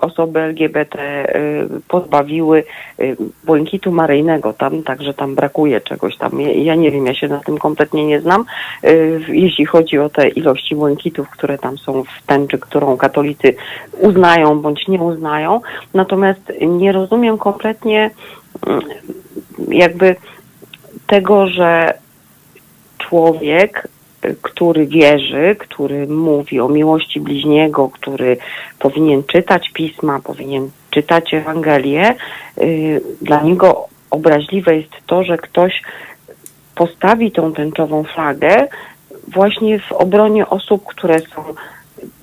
osoby LGBT y, pozbawiły y, błękitu maryjnego tam, także tam brakuje czegoś tam. Ja, nie wiem, ja się na tym kompletnie nie znam, y, jeśli chodzi o te ilości błękitów, które tam są w tęczy, którą katolicy uznają bądź nie uznają. Natomiast nie rozumiem kompletnie mm, jakby tego, że człowiek, y, który wierzy, który mówi o miłości bliźniego, który powinien czytać pisma, powinien czytać Ewangelię, y, dla niego obraźliwe jest to, że ktoś postawi tą tęczową flagę właśnie w obronie osób, które są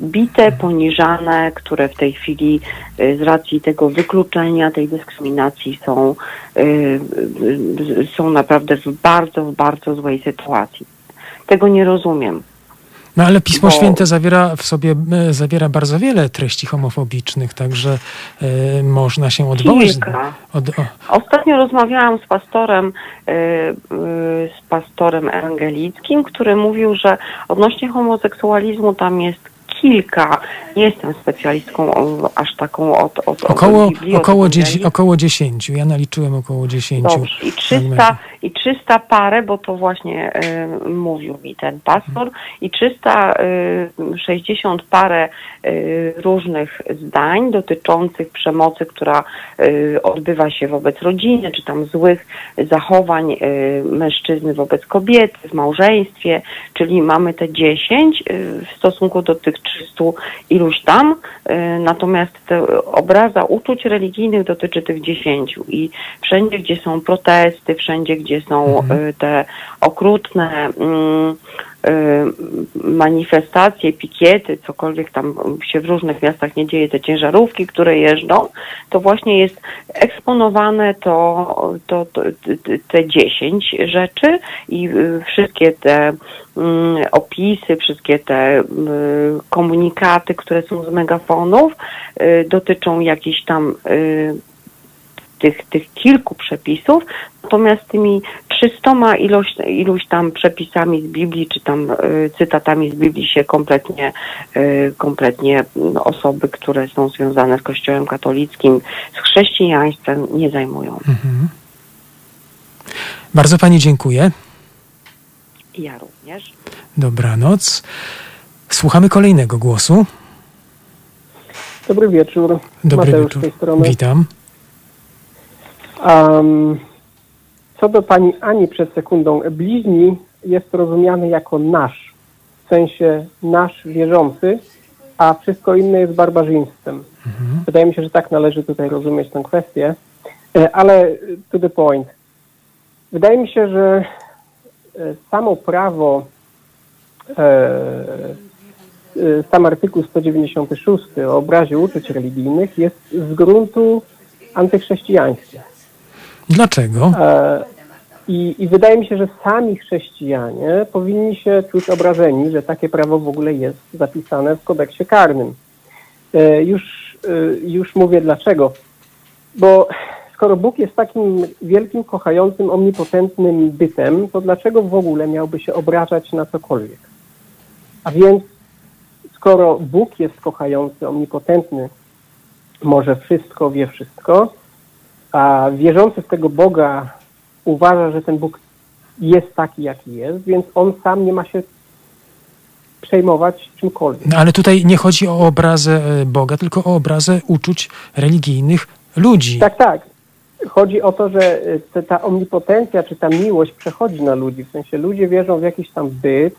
bite, poniżane, które w tej chwili y, z racji tego wykluczenia, tej dyskryminacji są, y, są naprawdę w bardzo, bardzo złej sytuacji. Tego nie rozumiem. No ale Pismo bo- Święte zawiera w sobie e, zawiera bardzo wiele treści homofobicznych, także e, można się odwołać. Od, Ostatnio rozmawiałam z pastorem, y, y, z pastorem ewangelickim, który mówił, że odnośnie homoseksualizmu tam jest kilka, nie jestem specjalistką o, aż taką od, od około, od około, około 10. Ja naliczyłem około 10. Dobrze. I 300, I 300 parę, bo to właśnie y, mówił mi ten pastor, i 360 parę y, różnych zdań dotyczących przemocy, która y, odbywa się wobec rodziny, czy tam złych zachowań y, mężczyzny wobec kobiety w małżeństwie, czyli mamy te 10 y, w stosunku do tych 300 iluś tam, y, natomiast obraza uczuć religijnych dotyczy tych 10 i wszędzie, gdzie są protesty, wszędzie, gdzie są y, te okrutne mm, manifestacje, pikiety, cokolwiek tam się w różnych miastach nie dzieje, te ciężarówki, które jeżdżą, to właśnie jest eksponowane to, to, to te 10 rzeczy i y, wszystkie te mm, opisy, wszystkie te y, komunikaty, które są z megafonów, y, dotyczą jakichś tam y, tych, tych kilku przepisów, natomiast tymi trzystoma ilość, iluś tam przepisami z Biblii, czy tam y, cytatami z Biblii się kompletnie, y, kompletnie no, osoby, które są związane z Kościołem katolickim, z chrześcijaństwem nie zajmują. Mhm. Bardzo Pani dziękuję. Ja również. Dobranoc. Słuchamy kolejnego głosu. Dobry wieczór. Dobry Mateusz wieczór. z tej strony. Witam. Um, co do pani Ani przed sekundą, bliźni jest rozumiany jako nasz, w sensie nasz wierzący, a wszystko inne jest barbarzyństwem. Wydaje mi się, że tak należy tutaj rozumieć tę kwestię, E, ale to the point. Wydaje mi się, że e, samo prawo, e, e, sam artykuł 196 o obrazie uczuć religijnych jest z gruntu antychrześcijański. Dlaczego? E, I, I wydaje mi się, że sami chrześcijanie powinni się czuć obrażeni, że takie prawo w ogóle jest zapisane w kodeksie karnym. E, Już, e, już mówię dlaczego. Bo skoro Bóg jest takim wielkim, kochającym, omnipotentnym bytem, to dlaczego w ogóle miałby się obrażać na cokolwiek? A więc skoro Bóg jest kochający, omnipotentny, może wszystko, wie wszystko, a wierzący w tego Boga uważa, że ten Bóg jest taki, jaki jest, więc on sam nie ma się przejmować czymkolwiek. No, ale tutaj nie chodzi o obrazę e, Boga, tylko o obrazę uczuć religijnych ludzi. Tak, tak. Chodzi o to, że te, ta omnipotencja czy ta miłość przechodzi na ludzi. W sensie ludzie wierzą w jakiś tam byt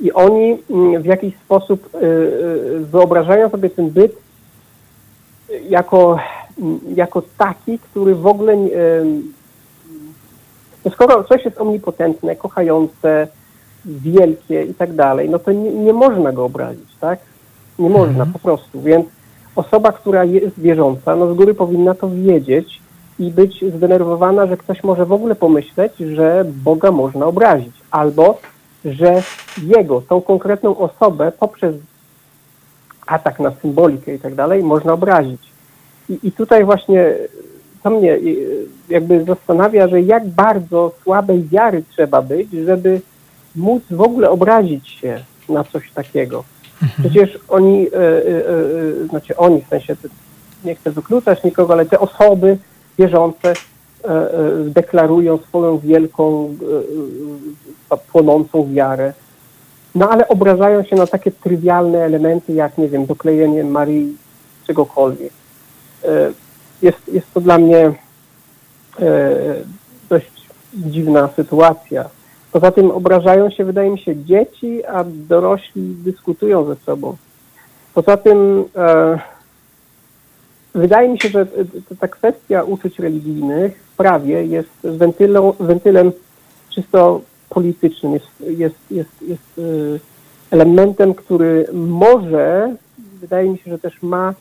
i oni mm, w jakiś sposób y, wyobrażają sobie ten byt jako, jako taki, który w ogóle no skoro coś jest omnipotentne, kochające, wielkie i tak dalej, no to nie, nie można go obrazić, tak? Nie można po prostu. Więc osoba, która jest wierząca, no z góry powinna to wiedzieć i być zdenerwowana, że ktoś może w ogóle pomyśleć, że Boga można obrazić, albo że jego, tą konkretną osobę poprzez atak na symbolikę i tak dalej można obrazić. I, I tutaj właśnie to mnie y, jakby zastanawia, że jak bardzo słabej wiary trzeba być, żeby móc w ogóle obrazić się na coś takiego. Przecież oni, e, e, e, znaczy oni, w sensie nie chcę wykluczać nikogo, ale te osoby wierzące e, e, deklarują swoją wielką, e, e, płonącą wiarę. No ale obrażają się na takie trywialne elementy, jak, nie wiem, doklejenie Marii czegokolwiek. E, Jest, jest to dla mnie e, dość dziwna sytuacja. Poza tym obrażają się, wydaje mi się, dzieci, a dorośli dyskutują ze sobą. Poza tym e, wydaje mi się, że ta kwestia uczuć religijnych w prawie jest wentylą, wentylem czysto politycznym, jest, jest, jest, jest elementem, który może, wydaje mi się, że też ma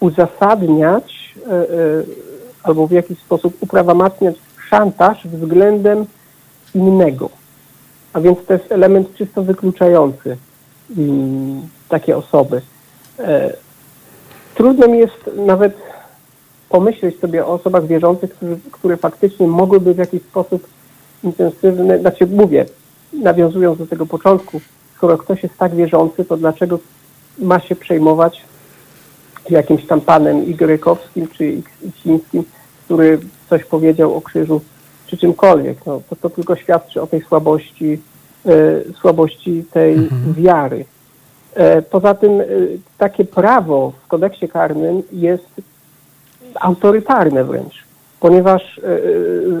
uzasadniać e, e, albo w jakiś sposób uprawomacniać szantaż względem innego. A więc to jest element czysto wykluczający takie osoby. E, trudno mi jest nawet pomyśleć sobie o osobach wierzących, którzy, które faktycznie mogłyby w jakiś sposób intensywny, znaczy mówię, nawiązując do tego początku, skoro ktoś jest tak wierzący, to dlaczego ma się przejmować jakimś tam panem Igrykowskim czy Iksińskim, który coś powiedział o krzyżu czy czymkolwiek. No, to, to tylko świadczy o tej słabości, e, słabości tej wiary. E, poza tym e, takie prawo w kodeksie karnym jest autorytarne wręcz, ponieważ e, e,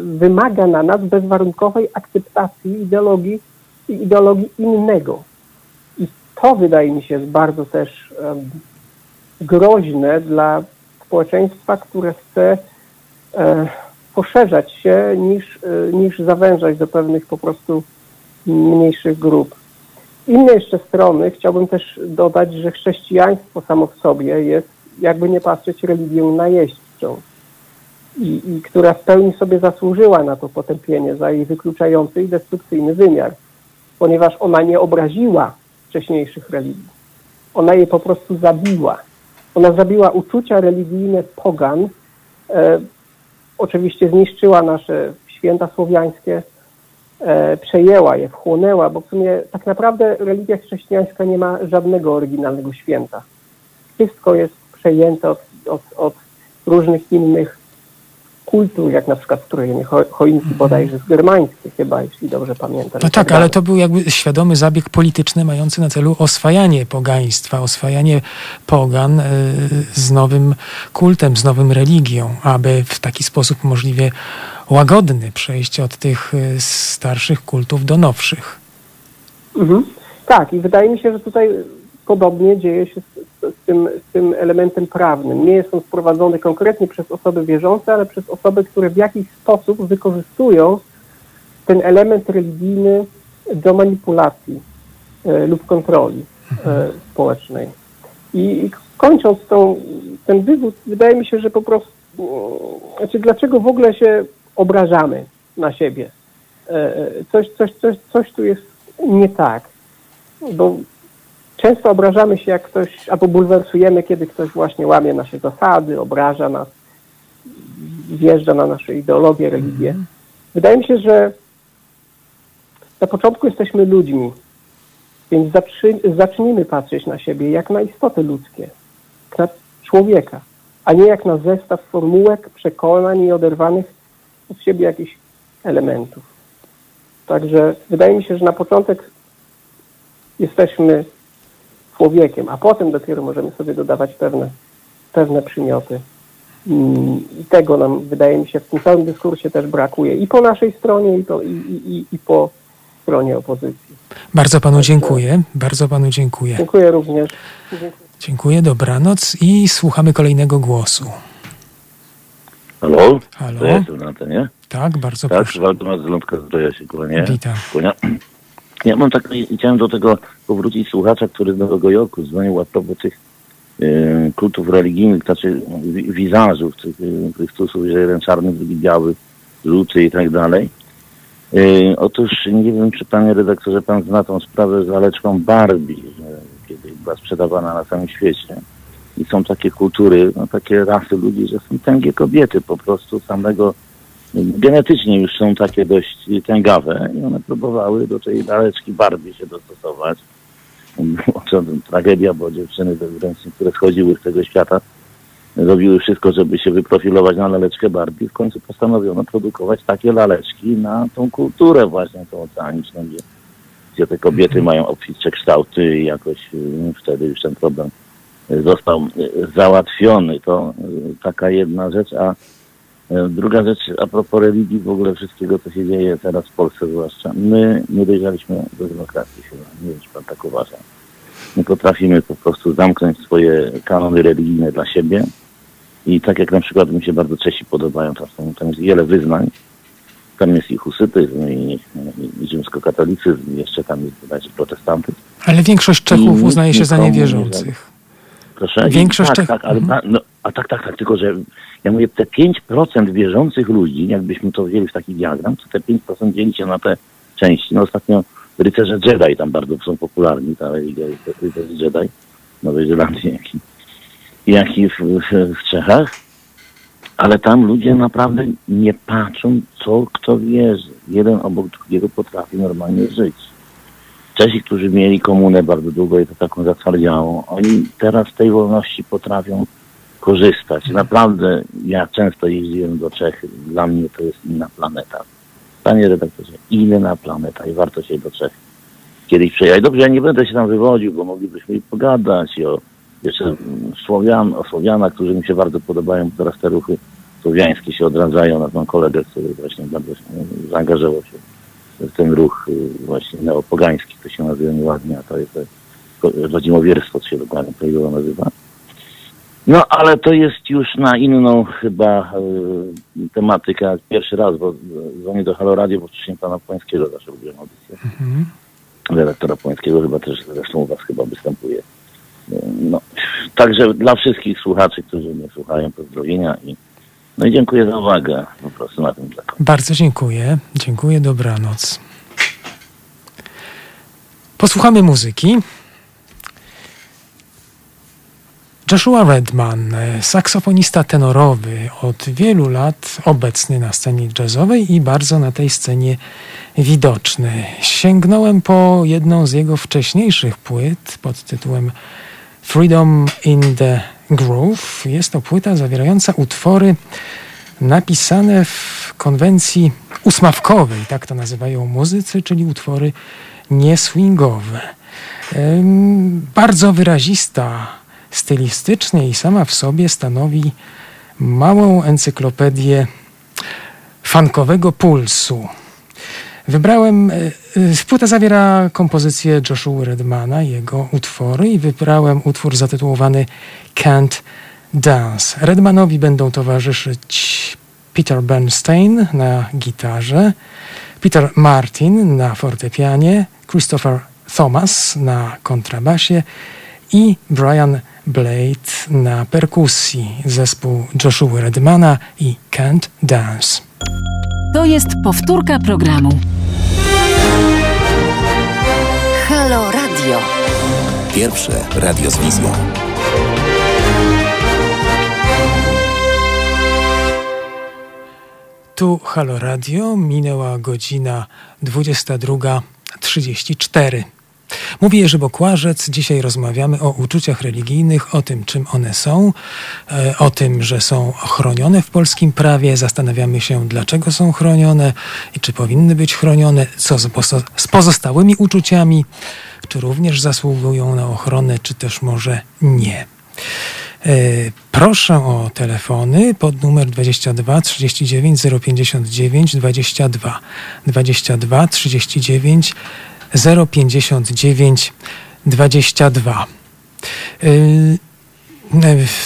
wymaga na nas bezwarunkowej akceptacji ideologii, ideologii innego. I to wydaje mi się jest bardzo też groźne dla społeczeństwa, które chce e, poszerzać się niż, e, niż zawężać do pewnych po prostu mniejszych grup. Z innej jeszcze strony chciałbym też dodać, że chrześcijaństwo samo w sobie jest, jakby nie patrzeć, religią najeźdźczą i, i która w pełni sobie zasłużyła na to potępienie za jej wykluczający i destrukcyjny wymiar, ponieważ ona nie obraziła wcześniejszych religii. Ona je po prostu zabiła Ona zabiła uczucia religijne pogan, e, oczywiście zniszczyła nasze święta słowiańskie, e, przejęła je, wchłonęła, bo w sumie tak naprawdę religia chrześcijańska nie ma żadnego oryginalnego święta. Wszystko jest przejęte od, od, od różnych innych kultur, jak na przykład strojenie cho, choinki bodajże z germańskich chyba, jeśli dobrze pamiętam. No tak, ale to był jakby świadomy zabieg polityczny mający na celu oswajanie pogaństwa, oswajanie pogan y, z nowym kultem, z nową religią, aby w taki sposób możliwie łagodny przejść od tych y, starszych kultów do nowszych. Mhm. Tak, i wydaje mi się, że tutaj podobnie dzieje się z, tym, z tym elementem prawnym. Nie jest on sprowadzony konkretnie przez osoby wierzące, ale przez osoby, które w jakiś sposób wykorzystują ten element religijny do manipulacji e, lub kontroli e, społecznej. I, I kończąc tą, ten wywód, wydaje mi się, że po prostu, znaczy dlaczego w ogóle się obrażamy na siebie? E, coś, coś, coś, coś tu jest nie tak, bo często obrażamy się, jak ktoś, albo bulwersujemy, kiedy ktoś właśnie łamie nasze zasady, obraża nas, wjeżdża na nasze ideologie, religie. Wydaje mi się, że na początku jesteśmy ludźmi, więc zacznijmy patrzeć na siebie jak na istoty ludzkie, jak na człowieka, a nie jak na zestaw formułek, przekonań i oderwanych od siebie jakichś elementów. Także wydaje mi się, że na początek jesteśmy człowiekiem, a potem dopiero możemy sobie dodawać pewne, pewne przymioty. I tego nam, wydaje mi się, w tym całym dyskursie też brakuje i po naszej stronie, i, to, i, i, i po stronie opozycji. Bardzo panu dziękuję. Bardzo panu dziękuję. Dziękuję również. Dziękuję. Dziękuję, dobranoc i słuchamy kolejnego głosu. Halo? Halo? To ja jestem na antenie? Tak, bardzo Tak, proszę. Waldemar Zlądka Zdroja się kłania. Witam. Kłania. Ja mam tak, chciałem do tego powrócić słuchacza, który z Nowego Jorku dzwonił a propos tych y, kultów religijnych, znaczy wi- wizażów, tych y, Chrystusów, że jeden czarny, drugi biały, żółty i tak dalej. Y, otóż nie wiem, czy panie redaktorze, pan zna tą sprawę z laleczką Barbie, kiedy była sprzedawana na całym świecie. I są takie kultury, no, takie rasy ludzi, że są tęgie kobiety po prostu samego genetycznie już są takie dość tęgawe i one próbowały do tej laleczki Barbie się dostosować. To tragedia, bo dziewczyny które schodziły z tego świata, robiły wszystko, żeby się wyprofilować na laleczkę Barbie. W końcu postanowiono produkować takie laleczki na tą kulturę właśnie tą oceaniczną, gdzie, gdzie te kobiety mają obfitsze kształty i jakoś y, wtedy już ten problem y, został y, załatwiony. To taka jedna rzecz, a Druga rzecz, a propos religii, w ogóle wszystkiego, co się dzieje teraz w Polsce zwłaszcza. My nie dojrzeliśmy do demokracji chyba. Nie wiem, czy pan tak uważa. Nie potrafimy po prostu zamknąć swoje kanony religijne dla siebie. I tak jak na przykład mi się bardzo Czesi podobają, tam, tam jest wiele wyznań. Tam jest i husytyzm, i, i, i rzymskokatolicyzm, i jeszcze tam jest bodajże protestantyzm. Ale większość Czechów I uznaje się za niewierzących. Proszę? Większość tak, Czech- tak, ale Mhm. no, a tak, tak, tak, tylko że ja mówię, te 5% wierzących ludzi, jakbyśmy to wzięli w taki diagram, to te 5% dzieli się na te części. No ostatnio rycerze Jedi tam bardzo są popularni, ta religia rycerzy Jedi Nowej Zelandii, jak i, jak i w, w, w Czechach. Ale tam ludzie naprawdę nie patrzą, co kto wierzy. Jeden obok drugiego potrafi normalnie żyć. Czesi, którzy mieli komunę bardzo długo i to taką zatwardziałą, oni teraz tej wolności potrafią korzystać. Naprawdę ja często jeździłem do Czech, dla mnie to jest inna planeta. Panie redaktorze, inna planeta i warto się do Czech kiedyś przejechać. Dobrze, ja nie będę się tam wywodził, bo moglibyśmy i pogadać i o jeszcze Słowian, o Słowianach, którzy mi się bardzo podobają, teraz te ruchy słowiańskie się odradzają na tą kolegę, który właśnie bardzo zaangażował się w ten ruch y, właśnie neopogański, to się nazywa nieładnie, a to jest to rodzimowierstwo, to się dokładnie prawidłowo nazywa. No, ale to jest już na inną chyba y, tematykę. Pierwszy raz, bo dzwonię do Halo Radio, bo wcześniej pana Płańskiego zawsze lubiłem audycję. Mhm. Redaktora Płańskiego chyba też zresztą u was chyba występuje. Y, No, także dla wszystkich słuchaczy, którzy mnie słuchają, pozdrowienia i no i dziękuję za uwagę. Po prostu na tym zakończę. Bardzo dziękuję. Dziękuję, dobranoc. Posłuchamy muzyki. Joshua Redman, e, saksofonista tenorowy, od wielu lat obecny na scenie jazzowej i bardzo na tej scenie widoczny. Sięgnąłem po jedną z jego wcześniejszych płyt pod tytułem Freedom in the Groove. Jest to płyta zawierająca utwory napisane w konwencji usmawkowej, tak to nazywają muzycy, czyli utwory nieswingowe. Bardzo wyrazista stylistycznie i sama w sobie stanowi małą encyklopedię funkowego pulsu. Wybrałem, e, e, płyta zawiera kompozycję Joshua Redmana, jego utwory i wybrałem utwór zatytułowany Can't Dance. Redmanowi będą towarzyszyć Peter Bernstein na gitarze, Peter Martin na fortepianie, Christopher Thomas na kontrabasie i Brian Blade na perkusji. Zespół Joshua Redmana i Can't Dance. To jest powtórka programu. Halo Radio. Pierwsze radio z wizją. Tu Halo Radio, minęła godzina 22.34. Mówi Jerzy Bokłażec, dzisiaj rozmawiamy o uczuciach religijnych, o tym czym one są, e, o tym, że są chronione w polskim prawie, zastanawiamy się dlaczego są chronione i czy powinny być chronione, co z pozostałymi uczuciami, czy również zasługują na ochronę, czy też może nie. E, proszę o telefony pod numer 22 39 059 22 22 39 059 22.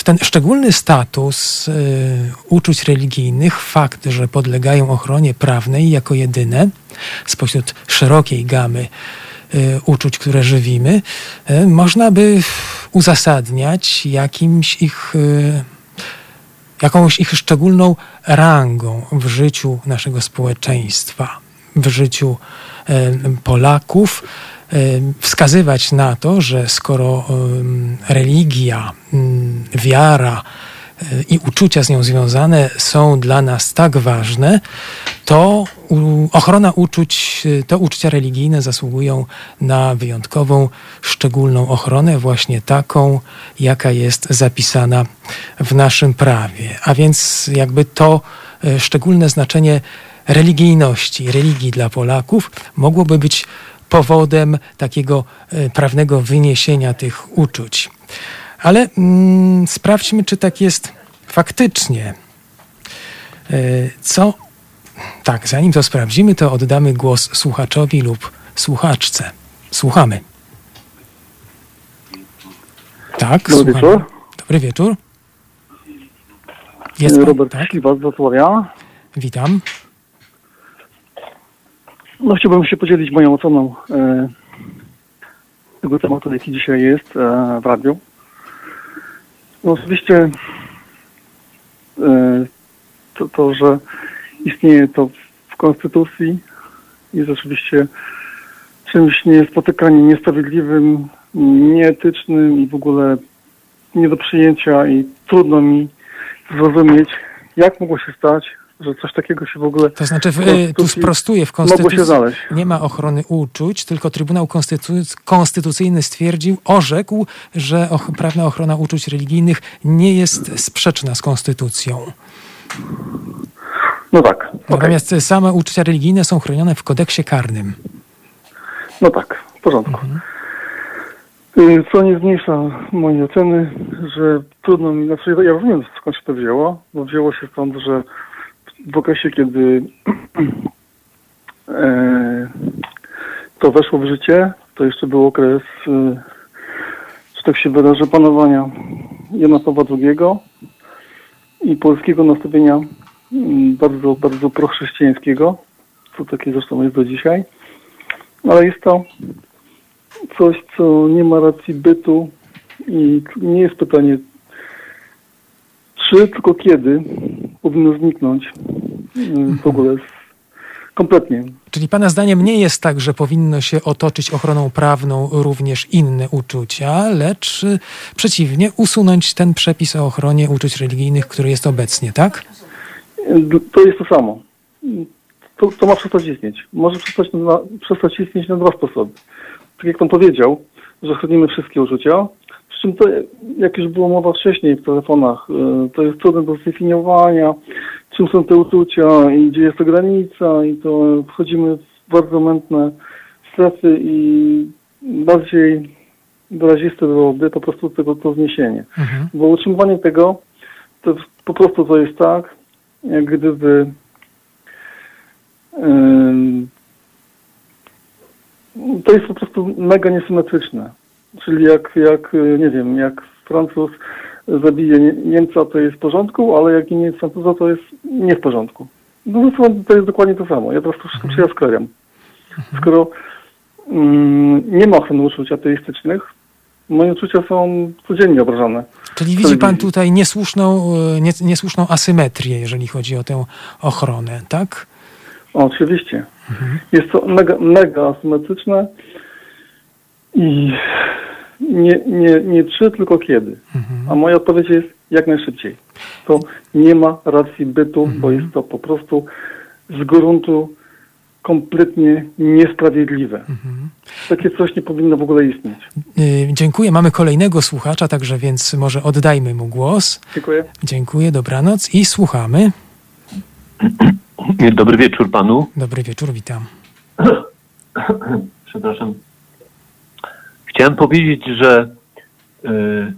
Ten szczególny status y, uczuć religijnych, fakt, że podlegają ochronie prawnej jako jedyne spośród szerokiej gamy y, uczuć, które żywimy, można by uzasadniać jakimś ich, jakąś ich szczególną rangą w życiu naszego społeczeństwa, w życiu Polaków wskazywać na to, że skoro religia, wiara e, i uczucia z nią związane są dla nas tak ważne, to ochrona uczuć, e, te uczucia religijne zasługują na wyjątkową, szczególną ochronę, właśnie taką, jaka jest zapisana w naszym prawie. A więc jakby to e, szczególne znaczenie religijności, religii dla Polaków mogłoby być powodem takiego e, prawnego wyniesienia tych uczuć. Ale mm, sprawdźmy, czy tak jest faktycznie. E, co? Tak, zanim to sprawdzimy, to oddamy głos słuchaczowi lub słuchaczce. Słuchamy. Tak, Dobry słuchamy. wieczór. Dobry wieczór. Jest pan, Robert tak? Śliwa z Wrocławia. Witam. No chciałbym się podzielić moją oceną e, tego tematu, jaki dzisiaj jest e, w radiu. No oczywiście e, to, to, że istnieje to w Konstytucji jest oczywiście czymś niespotykanym, niesprawiedliwym, nieetycznym i w ogóle nie do przyjęcia i trudno mi zrozumieć, jak mogło się stać, że coś takiego się w ogóle. To znaczy, w, y, tu sprostuję, w Konstytucji nie ma ochrony uczuć, tylko Trybunał Konstytu- Konstytucyjny stwierdził, orzekł, że och- prawna ochrona uczuć religijnych nie jest sprzeczna z Konstytucją. No tak. Natomiast same uczucia religijne są chronione w kodeksie karnym. No tak, w porządku. Mhm. Y, Co nie zmniejsza mojej oceny, że trudno mi, znaczy ja rozumiem skąd się to wzięło, bo wzięło się stąd, że w okresie, kiedy e, to weszło w życie, to jeszcze był okres, że tak się wyrażę, panowania Jana Pawła II i polskiego nastawienia mm, bardzo, bardzo prochrześcijańskiego, co takie zresztą jest do dzisiaj. Ale jest to coś, co nie ma racji bytu i nie jest pytanie, czy, tylko kiedy powinno zniknąć y, w ogóle Kompletnie. Czyli Pana zdaniem nie jest tak, że powinno się otoczyć ochroną prawną również inne uczucia, lecz y, przeciwnie, usunąć ten przepis o ochronie uczuć religijnych, który jest obecnie, tak? To jest to samo. To, to ma przestać istnieć. Może przestać, na, przestać istnieć na dwa sposoby. Tak jak Pan powiedział, że chronimy wszystkie uczucia, czym to, jak już było mowa wcześniej w telefonach, y, to jest trudne do zdefiniowania, czym są te uczucia i gdzie jest to granica i to wchodzimy w bardzo mętne strefy i bardziej wyraziste byłoby po prostu tego to zniesienie. Bo utrzymywanie tego to po prostu to jest tak, jak gdyby ym, to jest po prostu mega niesymetryczne. Czyli jak, jak y, nie wiem, jak Francuz zabije Nie- Niemca, to jest w porządku, ale jak nie jest Francuza, to jest nie w porządku. No to, to jest dokładnie to samo. Ja po prostu wszystko się sklejam. Skoro mm, nie ma ochrony uczuć ateistycznych, moje uczucia są codziennie obrażane. Czyli widzi Pan tutaj niesłuszną, y, nie, niesłuszną asymetrię, jeżeli chodzi o tę ochronę, tak? Oczywiście. Jest to mega, mega asymetryczne i nie, nie, nie czy, tylko kiedy. A moja odpowiedź jest jak najszybciej. To nie ma racji bytu, bo jest to po prostu z gruntu kompletnie niesprawiedliwe. Takie coś nie powinno w ogóle istnieć. Y, Dziękuję. Mamy kolejnego słuchacza, także więc może oddajmy mu głos. Dziękuję. Dziękuję, dobranoc i słuchamy. Dobry wieczór panu. Dobry wieczór, witam. Przepraszam. Chciałem powiedzieć, że y,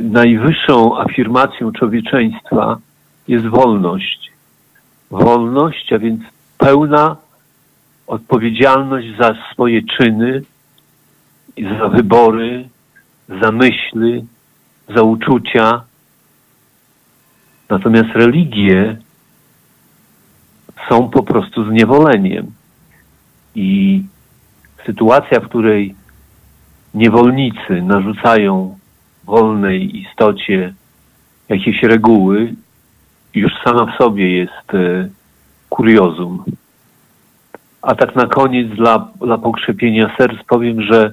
najwyższą afirmacją człowieczeństwa jest wolność. Wolność, a więc pełna odpowiedzialność za swoje czyny, za wybory, za myśli, za uczucia. Natomiast religie są po prostu zniewoleniem. I sytuacja, w której niewolnicy narzucają wolnej istocie jakieś reguły, już sama w sobie jest e, kuriozum. A tak na koniec dla, dla pokrzepienia serc powiem, że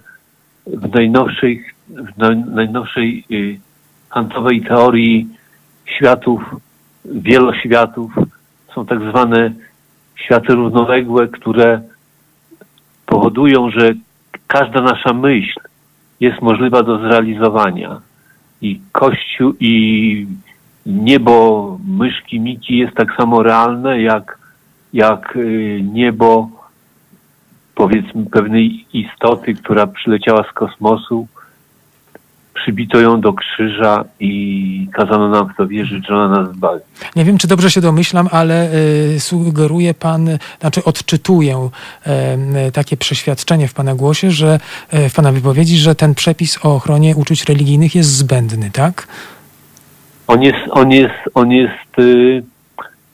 w najnowszej, w naj, najnowszej y, kantowej teorii światów, wieloświatów są tak zwane światy równoległe, które powodują, że każda nasza myśl jest możliwa do zrealizowania. I Kościół i niebo myszki Miki jest tak samo realne, jak, jak y, niebo powiedzmy pewnej istoty, która przyleciała z kosmosu, przybito ją do krzyża i kazano nam w to wierzyć, że ona nas zbawi. Nie wiem, czy dobrze się domyślam, ale y, sugeruje Pan, znaczy odczytuję y, takie przeświadczenie w Pana głosie, że y, w Pana wypowiedzi, że ten przepis o ochronie uczuć religijnych jest zbędny, tak? On jest, on jest, on jest y,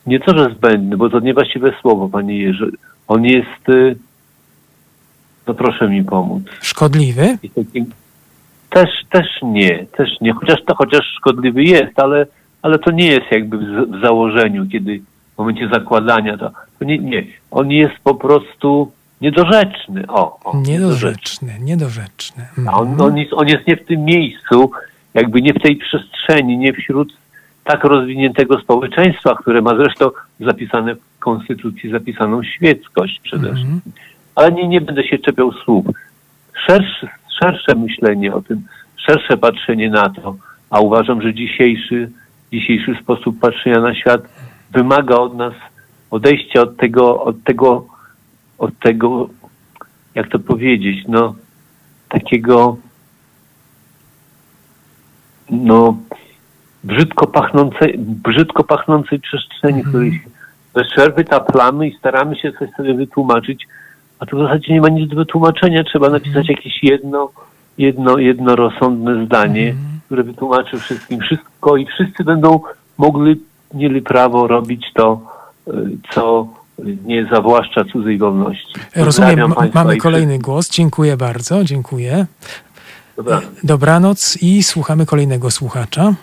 nie to, że zbędny, bo to niewłaściwe słowo, panie Jerzy. On jest, y, no proszę mi pomóc. Szkodliwy? Taki- Też, też nie, też nie, chociaż to chociaż szkodliwy jest, ale, ale to nie jest jakby w, w założeniu, kiedy w momencie zakładania to, to nie, nie. On jest po prostu niedorzeczny. O, o Niedorzeczny, niedorzeczny. a on, on, jest, on jest nie w tym miejscu, jakby nie w tej przestrzeni, nie wśród tak rozwiniętego społeczeństwa, które ma zresztą zapisane w Konstytucji zapisaną świeckość przede wszystkim. Ale nie, nie będę się czepiał słów. Szersze, szersze myślenie o tym, szersze patrzenie na to, a uważam, że dzisiejszy, dzisiejszy sposób patrzenia na świat wymaga od nas odejścia od tego, od tego, od tego, jak to powiedzieć, no, takiego no, brzydko pachnącej, brzydko pachnącej przestrzeni, w której się bez przerwy taplamy i staramy się coś sobie wytłumaczyć, a tu w zasadzie nie ma nic do wytłumaczenia, trzeba napisać jakieś jedno, jedno, jedno rozsądne zdanie, które wytłumaczy wszystkim wszystko i wszyscy będą mogli, mieli prawo robić to, y, co nie zawłaszcza cudzej wolności. Rozumiem, ma- państwa mamy kolejny głos. Dziękuję bardzo, dziękuję. Dobranoc. Dobranoc i słuchamy kolejnego słuchacza.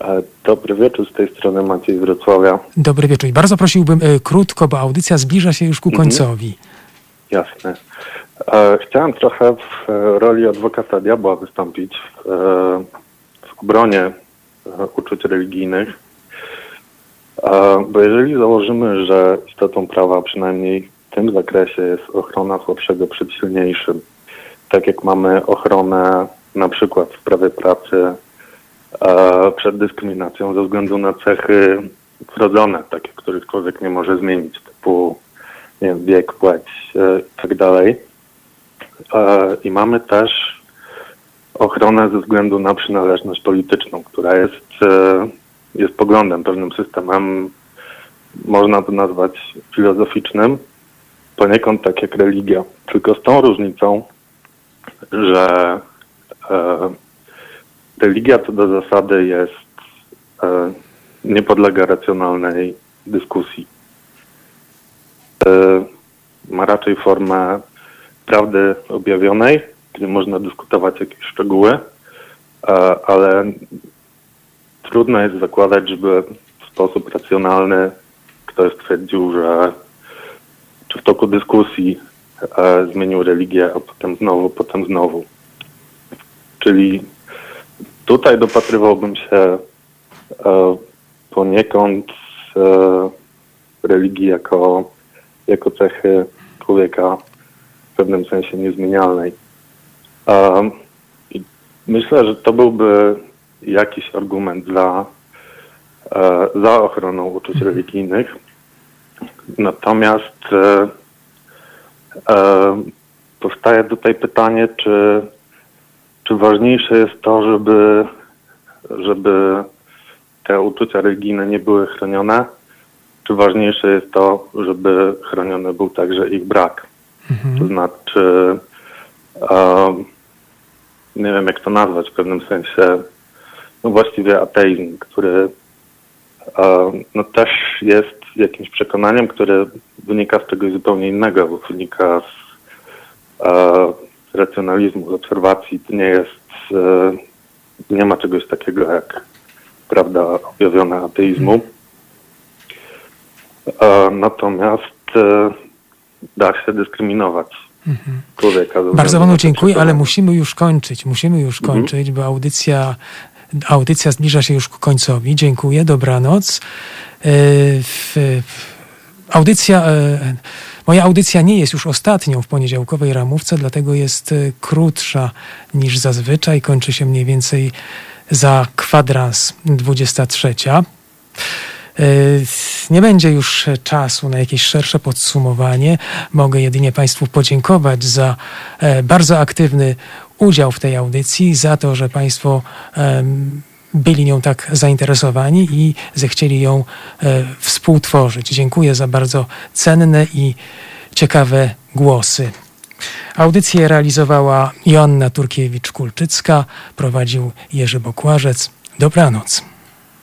E, Dobry wieczór, z tej strony Maciej z Wrocławia. Dobry wieczór. I bardzo prosiłbym e, krótko, bo audycja zbliża się już ku Mhm. końcowi. Jasne. E, Chciałem trochę w e, roli adwokata diabła wystąpić w, e, w obronie uczuć religijnych. Bo jeżeli założymy, że istotą prawa przynajmniej w tym zakresie jest ochrona słabszego przed silniejszym, tak jak mamy ochronę na przykład w prawie pracy przed dyskryminacją ze względu na cechy wrodzone, takie, których człowiek nie może zmienić, typu nie wiem, wiek, płeć e, i tak. E, I mamy też ochronę ze względu na przynależność polityczną, która jest, e, jest poglądem, pewnym systemem, można to nazwać filozoficznym, poniekąd tak jak religia. Tylko z tą różnicą, że e, religia co do zasady jest, e, nie podlega racjonalnej dyskusji. E, ma raczej formę prawdy objawionej, gdzie można dyskutować jakieś szczegóły, e, ale trudno jest zakładać, żeby w sposób racjonalny ktoś stwierdził, że czy w toku dyskusji e, zmienił religię, a potem znowu, potem znowu. Czyli tutaj dopatrywałbym się e, poniekąd e, religii jako, jako cechy człowieka w pewnym sensie niezmienialnej. E, myślę, że to byłby jakiś argument za, e, za ochroną uczuć religijnych. Natomiast e, e, powstaje tutaj pytanie, czy, czy ważniejsze jest to, żeby, żeby te uczucia religijne nie były chronione, czy ważniejsze jest to, żeby chroniony był także ich brak. To znaczy, e, nie wiem jak to nazwać w pewnym sensie, no właściwie ateizm, który e, no też jest jakimś przekonaniem, które wynika z czegoś zupełnie innego, bo wynika z e, racjonalizmu, z obserwacji. To nie jest, e, nie ma czegoś takiego jak prawda objawiona ateizmu. E, natomiast e, da się dyskryminować człowieka. ze Bardzo panu dziękuję, ale przekonanie. musimy już kończyć. Musimy już Mhm. kończyć, bo audycja, audycja zbliża się już ku końcowi. Dziękuję, dobranoc. W, audycja, moja audycja nie jest już ostatnią w poniedziałkowej ramówce, dlatego jest e, krótsza niż zazwyczaj. Kończy się mniej więcej za kwadrans 23. E, Nie będzie już czasu na jakieś szersze podsumowanie. Mogę jedynie Państwu podziękować za e, bardzo aktywny udział w tej audycji, za to, że Państwo em, byli nią tak zainteresowani i zechcieli ją e, współtworzyć. Dziękuję za bardzo cenne i ciekawe głosy. Audycję realizowała Joanna Turkiewicz-Kulczycka, prowadził Jerzy Bokłażec. Dobranoc.